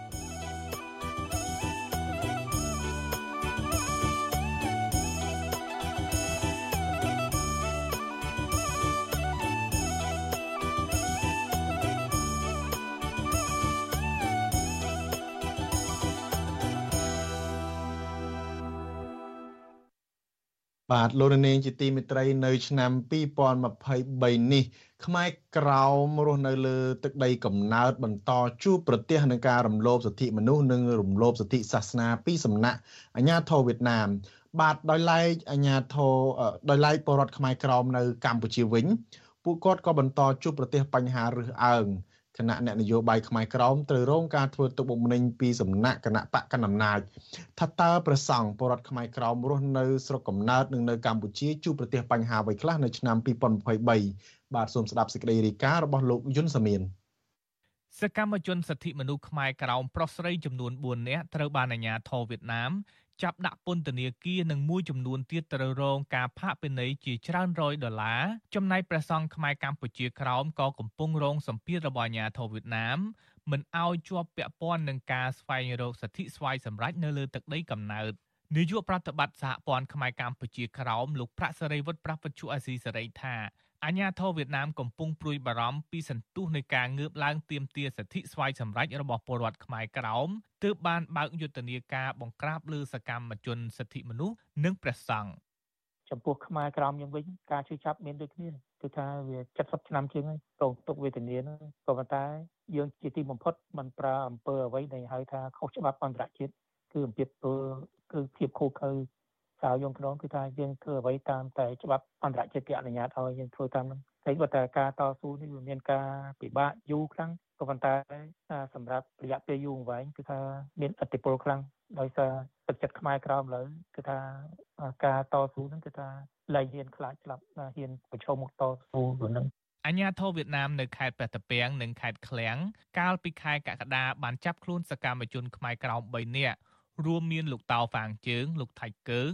បាទលោកនាងជាទីមេត្រីនៅឆ្នាំ2023នេះខ្មែរក្រោមរស់នៅលើទឹកដីកំណើតបន្តជួបប្រទះនឹងការរំលោភសិទ្ធិមនុស្សនិងរំលោភសិទ្ធិសាសនាពីសំណាក់អាជ្ញាធរវៀតណាមបាទដោយឡែកអាជ្ញាធរដោយឡែកពលរដ្ឋខ្មែរក្រោមនៅកម្ពុជាវិញពួកគាត់ក៏បន្តជួបប្រទះបញ្ហារើសអើង គណៈអ្នកនយោបាយខ្មែរក្រមត្រូវរងការធ្វើទុកបុកម្នេញពីសំណាក់គណៈបកកណ្ដាលអំណាចថាតើប្រសង់បរដ្ឋខ្មែរក្រមរស់នៅស្រុកកំណើតនិងនៅកម្ពុជាជួបប្រទះបញ្ហាអ្វីខ្លះនៅឆ្នាំ2023បាទសូមស្ដាប់សេចក្តីរាយការណ៍របស់លោកយុនសាមៀនសកម្មជនសិទ្ធិមនុស្សខ្មែរក្រោមប្រុសស្រីចំនួន4នាក់ត្រូវបានអាជ្ញាធរវៀតណាម ចាប់ដាក់ពន្ធនាគារនិងមួយចំនួនទៀតត្រូវរងការផាកពិន័យជាច្រើនរយដុល្លារចំណែកព្រះសង្ឃខ្មែរកម្ពុជាក្រោមក៏កំពុងរងសម្ពាធរបស់អាជ្ញាធរវៀតណាមមិនអោយជាប់ពាក់ព័ន្ធនឹងការស្វែងរកសិទ្ធិស្វ័យសម្រេចនៅលើទឹកដីកំណើតនាយកប្រតិបត្តិសហព័ន្ធខ្មែរកម្ពុជាក្រោមលោកប្រាក់សេរីវុឌ្ឍប្រាស់វិទ្យុអាស៊ីសេរីថា អាញាធរវៀតណាមកំពុងព្រួយបារម្ភពីសន្ទុះនៃការងើបឡើងទាមទារសិទ្ធិស្វ័យសម្រេចរបស់ពលរដ្ឋខ្មែរក្រោមទើបបានបើកយុទ្ធនាការបង្ក្រាបលើសកម្មជនសិទ្ធិមនុស្សនិងព្រះសង្ឃចំពោះខ្មែរក្រមយើងវិញការជួយចាប់មានដូចគ្នាគឺថាវា70ឆ្នាំជាងហើយកងទុកវេទនាហ្នឹងក៏ប៉ុន្តែយើងជាទីបំផុតมันប្រើអំពើអ្វីដែលហៅថាខុសច្បាប់អន្តរជាតិគឺអំពើគឺភាពខុសខើ ចៅយងក្នុងគឺថាយើងធ្វើអ្វីតាមតែច្បាប់អន្តរជាតិគេអនុញ្ញាតឲ្យយើងធ្វើតាមហ្នឹងតែបើតែការតស៊ូនេះវាមានការពិបាកយូរខ្លាំងក៏ប៉ុន្តែសម្រាប់រយៈពេលយូរអង្វែងគឺថាមានឥទ្ធិពលខ្លាំងដោយសារទឹកចិត្តខ្មែរក្រមលើគឺថាការតស៊ូហ្នឹងគឺថាលែងហ៊ានខ្លាចស្លាប់ហ៊ានប្រឈមមុខតស៊ូហ្នឹងអញ្ញាធិវៀតណាមនៅខេត្តព្រះតាពាំងនិងខេត្តឃ្លៀងកាលពីខែកក្កដាបានចាប់ខ្លួនសកម្មជនខ្មែរក្រោម3នាក់ រួមមានលោកតៅហ្វាងជើង លោកថៃកើង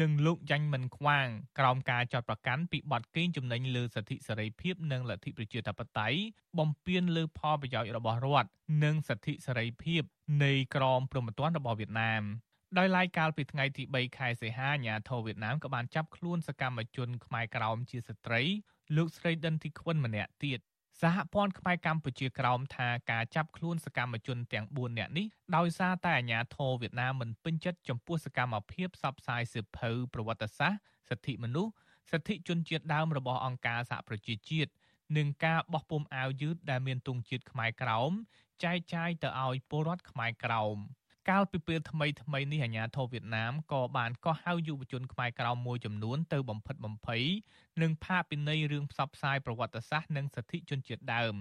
និងលោកយ៉ាញ់មិនខ្វាងក្រោមការចាត់ប្រកាន់ពីបទកេងចំណេញលើសិទ្ធិសេរីភាពនិងលទ្ធិប្រជាធិបតេយ្យបំពានលើផលប្រយោជន៍របស់រដ្ឋនិងសិទ្ធិសេរីភាពនៃក្រមព្រហ្មទណ្ឌរបស់វៀតណាមដោយឡែកកាលពីថ្ងៃទី3ខែសីហាអាញាធរវៀតណាមក៏បានចាប់ខ្លួនសកម្មជនខ្មែរក្រោមជាស្ត្រីលោកស្រីដិនធីខ្វិនម្នាក់ទៀត សហព័ន្ធខ្មែរកម្ពុជាក្រោមថាការចាប់ខ្លួនសកម្មជនទាំង4នាក់នេះដោយសារតែអាញាធរវៀតណាមមិនពេញចិត្តចំពោះសកម្មភាពផ្សព្វផ្សាយសិភៅប្រវត្តិសាស្ត្រសិទ្ធិមនុស្សសិទ្ធិជនជាតិដើមរបស់អង្គការសហប្រជាជាតិនិងការបោះពុម្ពអាវយឺតដែលមានទង់ជាតិខ្មែរក្រោមចែកចាយទៅឲ្យពលរដ្ឋខ្មែរក្រោម។ កាលពីពេលថ្មីថ្មីនេះអាជ្ញាធរវៀតណាមក៏បានកោះហៅយុវជនខ្មែរក្រៅមួយចំនួនទៅបំផិតបំភ័យនិងផាកពិន័យរឿងផ្សព្វផ្សាយប្រវត្តិសាស្ត្រនិងសិទ្ធិជនជាតិដើម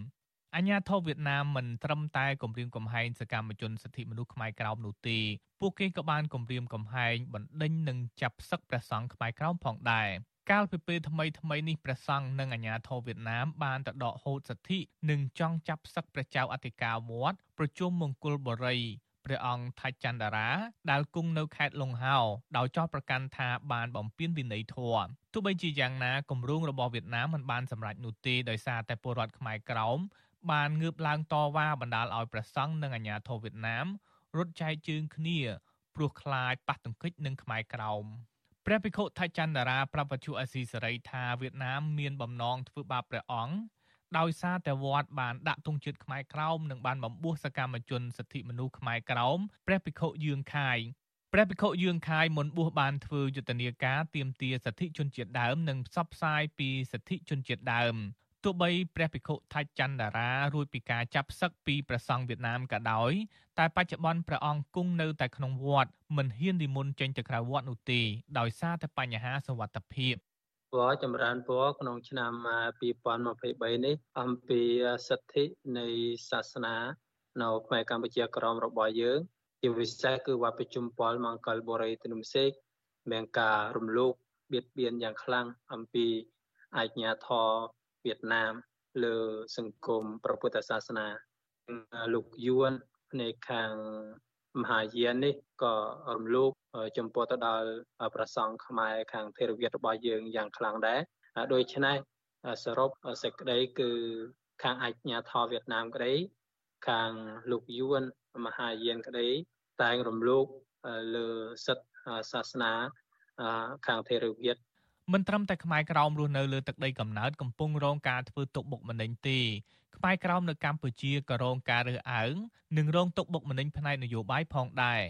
អញ្ញាធិវៀតណាមមិនត្រឹមតែគម្រាមកំហែងសកម្មជនសិទ្ធិមនុស្សខ្មែរក្រោមនោះទេពួកគេក៏បានគម្រាមកំហែងបណ្ដេញនិងចាប់សឹកព្រះសង្ឃខ្មែរក្រោមផងដែរកាលពីពេលថ្មីថ្មីនេះព្រះសង្ឃនិងអាជ្ញាធរវៀតណាមបានទៅដកហូតសិទ្ធិនិងចង់ចាប់សឹកព្រះចៅអធិការវត្តប្រជុំមង្គលបុរី ព្រះអង្គថច្ចន្ទរាដែលគង់នៅខេត្តលង្ហោដោយចោទប្រកាន់ថាបានបំពានវិន័យធម៌ទោះបីជាយ៉ាងណាគម្រោងរបស់វៀតណាមមិនបានសម្រេចនោះទេដោយសារតែពលរដ្ឋខ្មែរក្រោមបានងើបឡើងតវ៉ាបណ្ដាលឲ្យប្រសង់និងអាជ្ញាធរវៀតណាមរត់ចែកជើងគ្នាព្រោះខ្លាចប៉ះទង្គិចនឹងខ្មែរក្រោមព្រះភិក្ខុថច្ចន្ទរាប្រាប់វត្ថុអសីសេរីថាវៀតណាមមានបំណងធ្វើបាបព្រះអង្គ ដោយសារតែវត្តបានដាក់ទង់ជាតិខ្មែរក្រោមនិងបានបំពោះសកម្មជនសិទ្ធិមនុស្សខ្មែរក្រោមព្រះភិក្ខុយឿងខាយព្រះភិក្ខុយឿងខាយមុនបួសបានធ្វើយុទ្ធនាការទាមទារសិទ្ធិជនជាតិដើមនិងផ្សព្វផ្សាយពីសិទ្ធិជនជាតិដើមទោះបីព្រះភិក្ខុថច្ចន្ទរារួចពីការចាប់សឹកពីព្រះសង្ឃវៀតណាមក៏ដោយតែបច្ចុប្បន្នព្រះអង្គគង់នៅតែក្នុងវត្តមិនហ៊ាននិមន្តចេញទៅក្រៅវត្តនោះទេដោយសារតែបញ្ហាសុវត្ថិភាព ពណ៌ចម្រើនពណ៌ក្នុងឆ្នាំ2023នេះអំពីសិទ្ធិនៃសាសនានៅខ្មែរកម្ពុជាក្រមរបស់យើងជាពិសេសគឺវត្តជុំពលមង្គលបុរីទនុមសេកមានការរំលោភបៀតបៀនយ៉ាងខ្លាំងអំពីអាជ្ញាធរវៀតណាមលើសង្គមព្រះពុទ្ធសាសនាលោកយួននៃខាង មហាយាននេះក៏រំលោភចំពោះទៅដល់ប្រសង់ខ្មែរខាងថេរវាទរបស់យើងយ៉ាងខ្លាំងដែរដូច្នេះសរុបសេចក្តីគឺខាងអាជ្ញាធរវៀតណាមក្តីខាងលោកយួនមហាយានក្តីតែងរំលោភលើសិទ្ធិសាសនាខាងថេរវាទមិនត្រឹមតែខ្មែរក្រោមរស់នៅលើទឹកដីកំណើតកំពុងរងការធ្វើទុកបុកម្នេញទេ ខ្មែរក្រោមនៅកម្ពុជាក៏រងការរើសអើងនិងរងទុកបុកម្នេញផ្នែកនយោបាយផងដែរ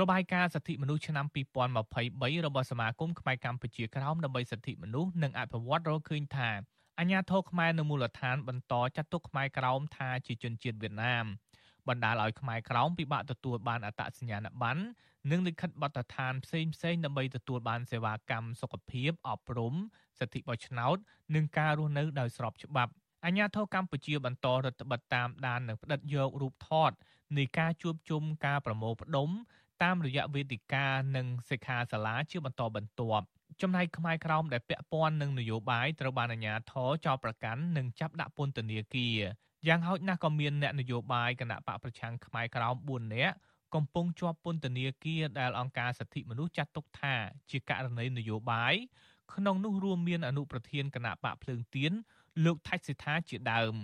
របាយការណ៍សិទ្ធិមនុស្សឆ្នាំ2023របស់សមាគមខ្មែរកម្ពុជាក្រោមដើម្បីសិទ្ធិមនុស្សនិងអភិវឌ្ឍរកឃើញថាអាញាធរខ្មែរនៅមូលដ្ឋានបន្តចាត់ទុកខ្មែរក្រោមថាជាជនជាតិវៀតណាមបណ្ដាលឲ្យខ្មែរក្រោមពិបាកទទួលបានអត្តសញ្ញាណប័ណ្ណនិងលិខិតបទដ្ឋានផ្សេងផ្សេងដើម្បីទទួលបានសេវាកម្មសុខភាពអប់រំសិទ្ធិបោះឆ្នោតនិងការរស់នៅដោយស្របច្បាប់ អាញាធរកម្ពុជាបន្តរដ្ឋបတ်តាមដាននិងផ្តិតយករូបថតនៃការជួបជុំការប្រមូលផ្ដុំតាមរយៈវេទិកានិងសិក្ខាសាលាជាបន្តបន្ទាប់ចំណែកខ្មែរក្រោមដែលពាក់ព័ន្ធនឹងនយោបាយត្រូវបានអាជ្ញាធរចោទប្រកាន់និងចាប់ដាក់ពន្ធនាគារយ៉ាងហោចណាស់ក៏មានអ្នកនយោបាយគណៈបកប្រឆាំងខ្មែរក្រោម4នាក់កំពុងជាប់ពន្ធនាគារដែលអង្គការសិទ្ធិមនុស្សចាត់ទុកថាជាករណីនយោបាយក្នុងនោះរួមមានអនុប្រធានគណៈបកភ្លើងទៀន លោកថៃសិដ្ឋាជាដើម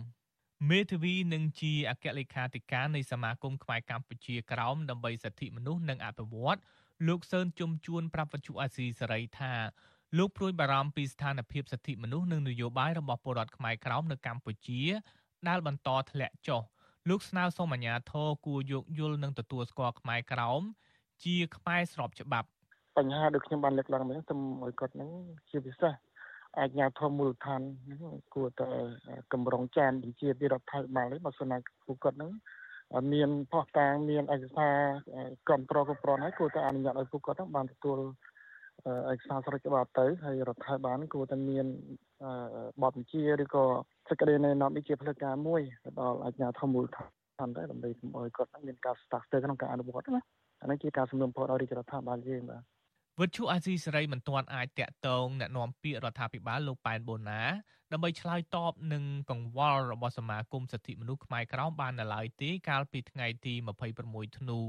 មេធាវីនឹងជាអគ្គលេខាធិការនៃសមាគមខ្មែរកម្ពុជាក្រោមដើម្បីសិទ្ធិមនុស្សនិងអភិវឌ្ឍលោកសឿនជុំជួនប្រាប់វិទ្យុអាស៊ីសេរីថាលោកព្រួយបារម្ភពីស្ថានភាពសិទ្ធិមនុស្សនិងនយោបាយរបស់ពលរដ្ឋខ្មែរក្រោមនៅកម្ពុជា ដែលបន្តធ្លាក់ចុះលោកស្នើសុំអាជ្ញាធរគួរយោគយល់និងទទួលស្គាល់ខ្មែរក្រោមជាខ្មែរស្របច្បាប់បញ្ហាដូចខ្ញុំបានលើកឡើងមិញទៅឲ្យគាត់ហ្នឹងជាពិសេស អាជ្ញាធរមូលដ្ឋានហ្នឹងគួរតែកម្រងចានបញ្ជាពីរដ្ឋាភិបាលនេះបើសិនណាពួកគាត់ហ្នឹងមានផុសតាងមានឯកសារគ្រប់គ្រងគ្រប់គ្រាន់ហើយគួរតែអនុញ្ញាតឲ្យពួកគាត់ហ្នឹងបានទទួលឯកសារស្របច្បាប់ទៅហើយរដ្ឋាភិបាលគួរតែមានបទបញ្ជាឬក៏សេចក្តីណែនាំនេះជាផ្លូវការមួយដល់អាជ្ញាធរមូលដ្ឋានដែរដើម្បីកុំឲ្យគាត់មានការស្តាក់ស្ទើរក្នុងការអនុវត្តណាអានេះជាការសំណូមពរដល់រាជរដ្ឋាភិបាលយើងបាទ វិទ្យុអាស៊ីសេរីមិនទាន់អាចតាក់ទងណែនាំពាក្យរដ្ឋាភិបាលលោកប៉ែនបូណាដើម្បីឆ្លើយតបនឹងកង្វល់របស់សមាគមសិទ្ធិមនុស្សខ្មែរក្រោមបាននៅឡើយទេកាលពីថ្ងៃទី26ធ្នូ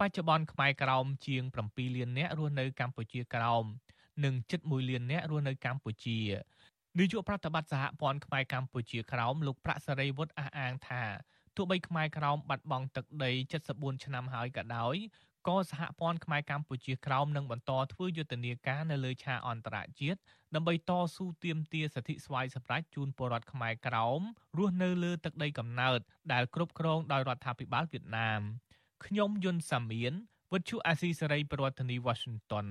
បច្ចុប្បន្នខ្មែរក្រោមជាង7លាននាក់រស់នៅកម្ពុជាក្រោមនិងជិត1លាននាក់រស់នៅកម្ពុជានាយកប្រតិបត្តិសហព័ន្ធខ្មែរកម្ពុជាក្រោមលោកប្រាក់សេរីវុឌ្ឍអះអាងថាទោះបីខ្មែរក្រោមបាត់បង់ទឹកដី74ឆ្នាំហើយក៏ដោយ ក៏សហព័ន្ធខ្មែរកម្ពុជាក្រោមនឹងបន្តធ្វើយុទ្ធនាការនៅលើឆាកអន្តរជាតិដើម្បីតស៊ូទាមទារសិទ្ធិស្វ័យសម្រេចជូនពលរដ្ឋខ្មែរក្រោមរស់នៅលើទឹកដីកំណើតដែលគ្រប់គ្រងដោយរដ្ឋាភិបាលវៀតណាមខ្ញុំយុនសាមៀនវិទ្យុអាស៊ីសេរីប្រធានាធិបតី Washington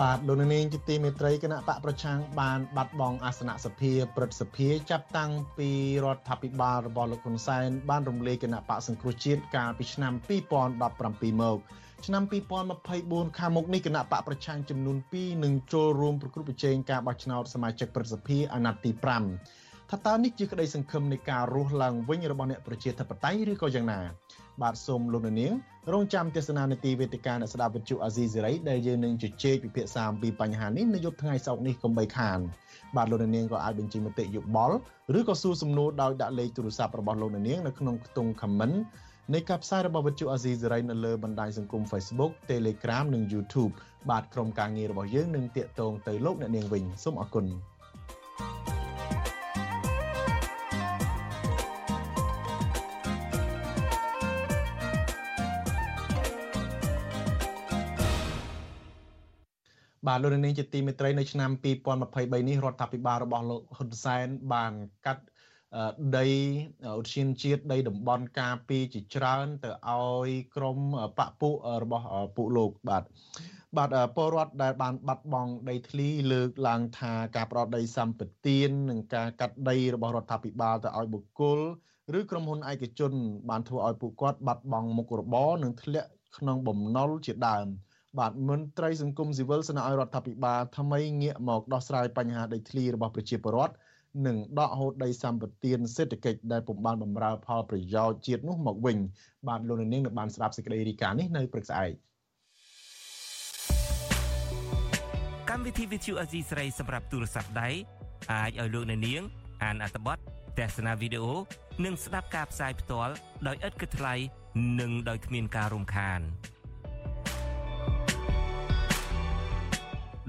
បាទលោកនាងជាទីមេត្រីគណៈបកប្រឆាំងបាន បាត់បង់អាសនៈសភាព្រឹទ្ធសភាចាប់តាំងពីរដ្ឋាភិបាលរបស់លោកហ៊ុនសែនបានរំលាយគណៈបកសង្គ្រោះជាតិកាលពីឆ្នាំ2017មកឆ្នាំ2024ខាងមុខនេះគណៈបកប្រឆាំងចំនួន2នឹងចូលរួមប្រគល់ប្រជែងការបោះឆ្នោតសមាជិកព្រឹទ្ធសភាអាណត្តិទី5ថាតើនេះជាក្តីសង្ឃឹមនៃការរស់ឡើងវិញរបស់អ្នកប្រជាធិបតេយ្យឬក៏យ៉ាងណា បាទសូមលោកនាងរងចាំទស្សនានាទីវេទិកាអ្នកស្ដាប់វិទ្យុអាស៊ីសេរីដែលយើងនឹងជជែកពិភាក្សាអំពីបញ្ហានេះនៅយប់ថ្ងៃសុក្រនេះកុំបីខានបាទលោកនាងក៏អាចបញ្ចេញមតិយោបល់ឬក៏សួរសំណួរដោយដាក់លេខទូរស័ព្ទរបស់លោកនាងនៅក្នុងខ្ទង់ comment នៃការផ្សាយរបស់វិទ្យុអាស៊ីសេរីនៅលើបណ្ដាញសង្គម Facebook Telegram និង YouTube បាទក្រុមការងាររបស់យើងនឹងតាកតងទៅលោកអ្នកនាងវិញសូមអរគុណ បាទលោកនាងជាទីមេត្រីនៅឆ្នាំ2023នេះរដ្ឋាភិបាលរបស់លោកហ៊ុនសែនបានកាត់ដីឧទ្យានជាតិដីតំបន់ការពីជាច្រើនទៅឲ្យក្រមបពុរបស់ពួកលោកបាទបាទពលរដ្ឋដែលបានបាត់បង់ដីធ្លីលើកឡើងថាការផ្ដោតដីសម្បត្តិនិងការកាត់ដីរបស់រដ្ឋាភិបាលទៅឲ្យបុគ្គលឬក្រុមហ៊ុនឯកជន បានធ្វើឲ្យពួកគាត់បាត់បង់មុខរបរនិងធ្លាក់ក្នុងបំណុលជាដើម បាទមន្ត្រីសង្គមស៊ីវិលស្នើឲ្យរដ្ឋាភិបាលថ្មីងាកមកដោះស្រាយបញ្ហាដីធ្លីរបស់ប្រជាពលរដ្ឋនិងដកហូតដីសម្បត្តិសេដ្ឋកិច្ចដែលពុំបានបម្រើផលប្រយោជន៍ជាតិនោះមកវិញ បាទលោកនាងនឹងបានស្ដាប់សេចក្តីរីកានេះនៅព្រឹកស្អែកកម្មវិធី Vithu Azizi ស្រីសម្រាប់ទូរស័ព្ទដៃអាចឲ្យលោកនាង អានអត្ថបទទស្សនាវីដេអូនិងស្ដាប់ការផ្សាយផ្ទាល់ដោយឥតគិតថ្លៃនិងដោយគ្មានការរំខាន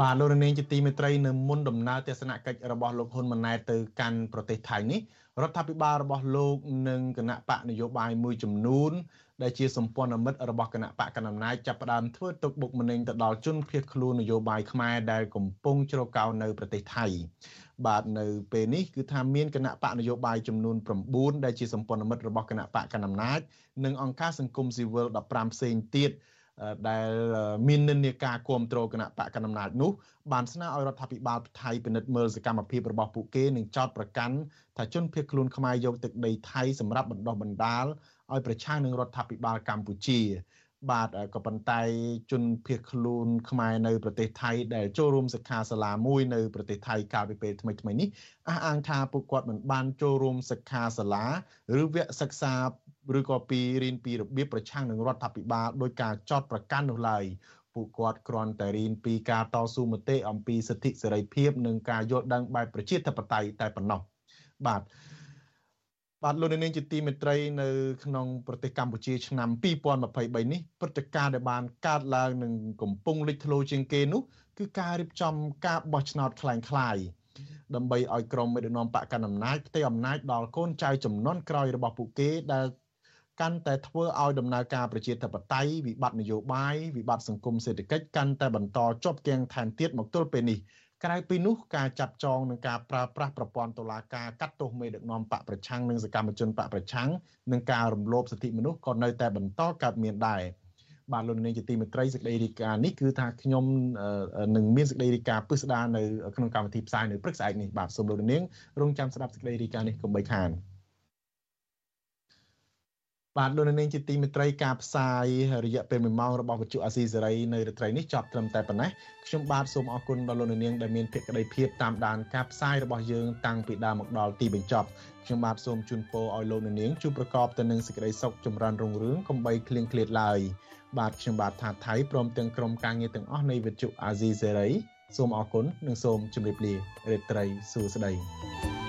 បាទលោកនាងជាទីមេត្រីនៅមុនដំណើរទស្សនកិច្ចរបស់លោកហ៊ុនម៉ាណែតទៅកាន់ប្រទេសថៃនេះរដ្ឋាភិបាលរបស់លោកនិងគណៈបកនយោបាយមួយចំនួនដែលជាសម្ព័ន្ធមិត្តរបស់គណៈបកកណ្ដាលអំណាចចាប់ផ្ដើមធ្វើទុកបុកម្នេញទៅដល់ជនភៀសខ្លួននយោបាយខ្មែរដែលកំពុងជ្រកកោននៅប្រទេសថៃបាទនៅពេលនេះគឺថាមានគណៈបកនយោបាយចំនួន9ដែលជាសម្ព័ន្ធមិត្តរបស់គណៈបកកណ្ដាលអំណាចនិងអង្គការសង្គមស៊ីវិល15ផ្សេងទៀត ដែលមាននិន្នាការគ្រប់គ្រងគណៈបកកណ្ដាលអំណាចនោះបានស្នើឲ្យរដ្ឋាភិបាលថៃពិនិត្យមើលសកម្មភាពរបស់ពួកគេនិងចោទប្រកាន់ថាជនភៀសខ្លួនខ្មែរយកទឹកដីថៃសម្រាប់បណ្ដោះបណ្ដាលឲ្យប្រឆាំងនឹងរដ្ឋាភិបាលកម្ពុជា បាទក៏ប៉ុន្តែជនភៀសខ្លួនខ្មែរនៅប្រទេសថៃដែលចូលរួមសិក្ខាសាលាមួយនៅប្រទេសថៃកាលពីពេលថ្មីៗនេះអះអាងថាពួកគាត់មិនបានចូលរួមសិក្ខាសាលាឬវគ្គសិក្សា ឬក៏ពីរៀនពីរបៀបប្រឆាំងនឹងរដ្ឋាភិបាលដោយការចោតប្រកាន់នោះឡើយពួកគាត់គ្រាន់តែរៀនពីការតស៊ូមតិអំពីសិទ្ធិសេរីភាពនិងការយល់ដឹងបែបប្រជាធិបតេយ្យតែប៉ុណ្ណោះបាទបាទលោកនាងជាទីមេត្រីនៅក្នុងប្រទេសកម្ពុជាឆ្នាំ2023នេះព្រឹត្តិការណ៍ដែលបានកើតឡើងនឹងកំពុងលេចធ្លោជាងគេនោះគឺការរៀបចំការបោះឆ្នោតคล้ายៗដើម្បីឲ្យក្រុមមេដឹកនាំបកកណ្ដាលអំណាចផ្ទៃអំណាចដល់កូនចៅចំនួនក្រោយរបស់ពួកគេដែល កាន់តែធ្វើឲ្យដំណើរការប្រជាធិបតេយ្យវិបត្តិនយោបាយវិបត្តិសង្គមសេដ្ឋកិច្ចកាន់តែបន្តជាប់គាំងថែមទៀតមកទល់ពេលនេះក្រៅពីនោះការចាត់ចងនឹងការប្រើប្រាស់ប្រព័ន្ធតុលាការកាត់ទោសមេដឹកនាំបកប្រឆាំងនិងសកម្មជនបកប្រឆាំងនិងការរំលោភសិទ្ធិមនុស្សក៏នៅតែបន្តកើតមានដែរបាទលោកនាងជាទីមេត្រីសេចក្តីរាយការណ៍នេះគឺថាខ្ញុំនឹងមានសេចក្តីរាយការណ៍ពិស្ដារនៅក្នុងកម្មវិធីផ្សាយនៅព្រឹកស្អែកនេះបាទសូមលោកនាងរងចាំស្ដាប់សេចក្តីរាយការណ៍នេះកុំបីខាន។ បាទលោកនាងជាទីមេត្រីការផ្សាយរយៈពេល1ម៉ោងរបស់វិទ្យុអាស៊ីសេរីនៅរាត្រីនេះចប់ត្រឹមតែប៉ុណ្ណេះខ្ញុំបាទសូមអរគុណដល់លោកនាងដែលមានភក្ដីភាពតាមដានការផ្សាយរបស់យើងតាំងពីដើមមកដល់ទីបញ្ចប់ខ្ញុំបាទសូមជូនពរឲ្យលោកនាងជួបប្រកបទៅនឹងសេចក្តីសុខចម្រើនរុងរឿងកុំបីឃ្លៀងឃ្លាតឡើយបាទខ្ញុំបាទថាថៃព្រមទាំងក្រុមការងារទាំងអស់នៃវិទ្យុអាស៊ីសេរីសូមអរគុណនិងសូមជម្រាបលារាត្រីសួស្តី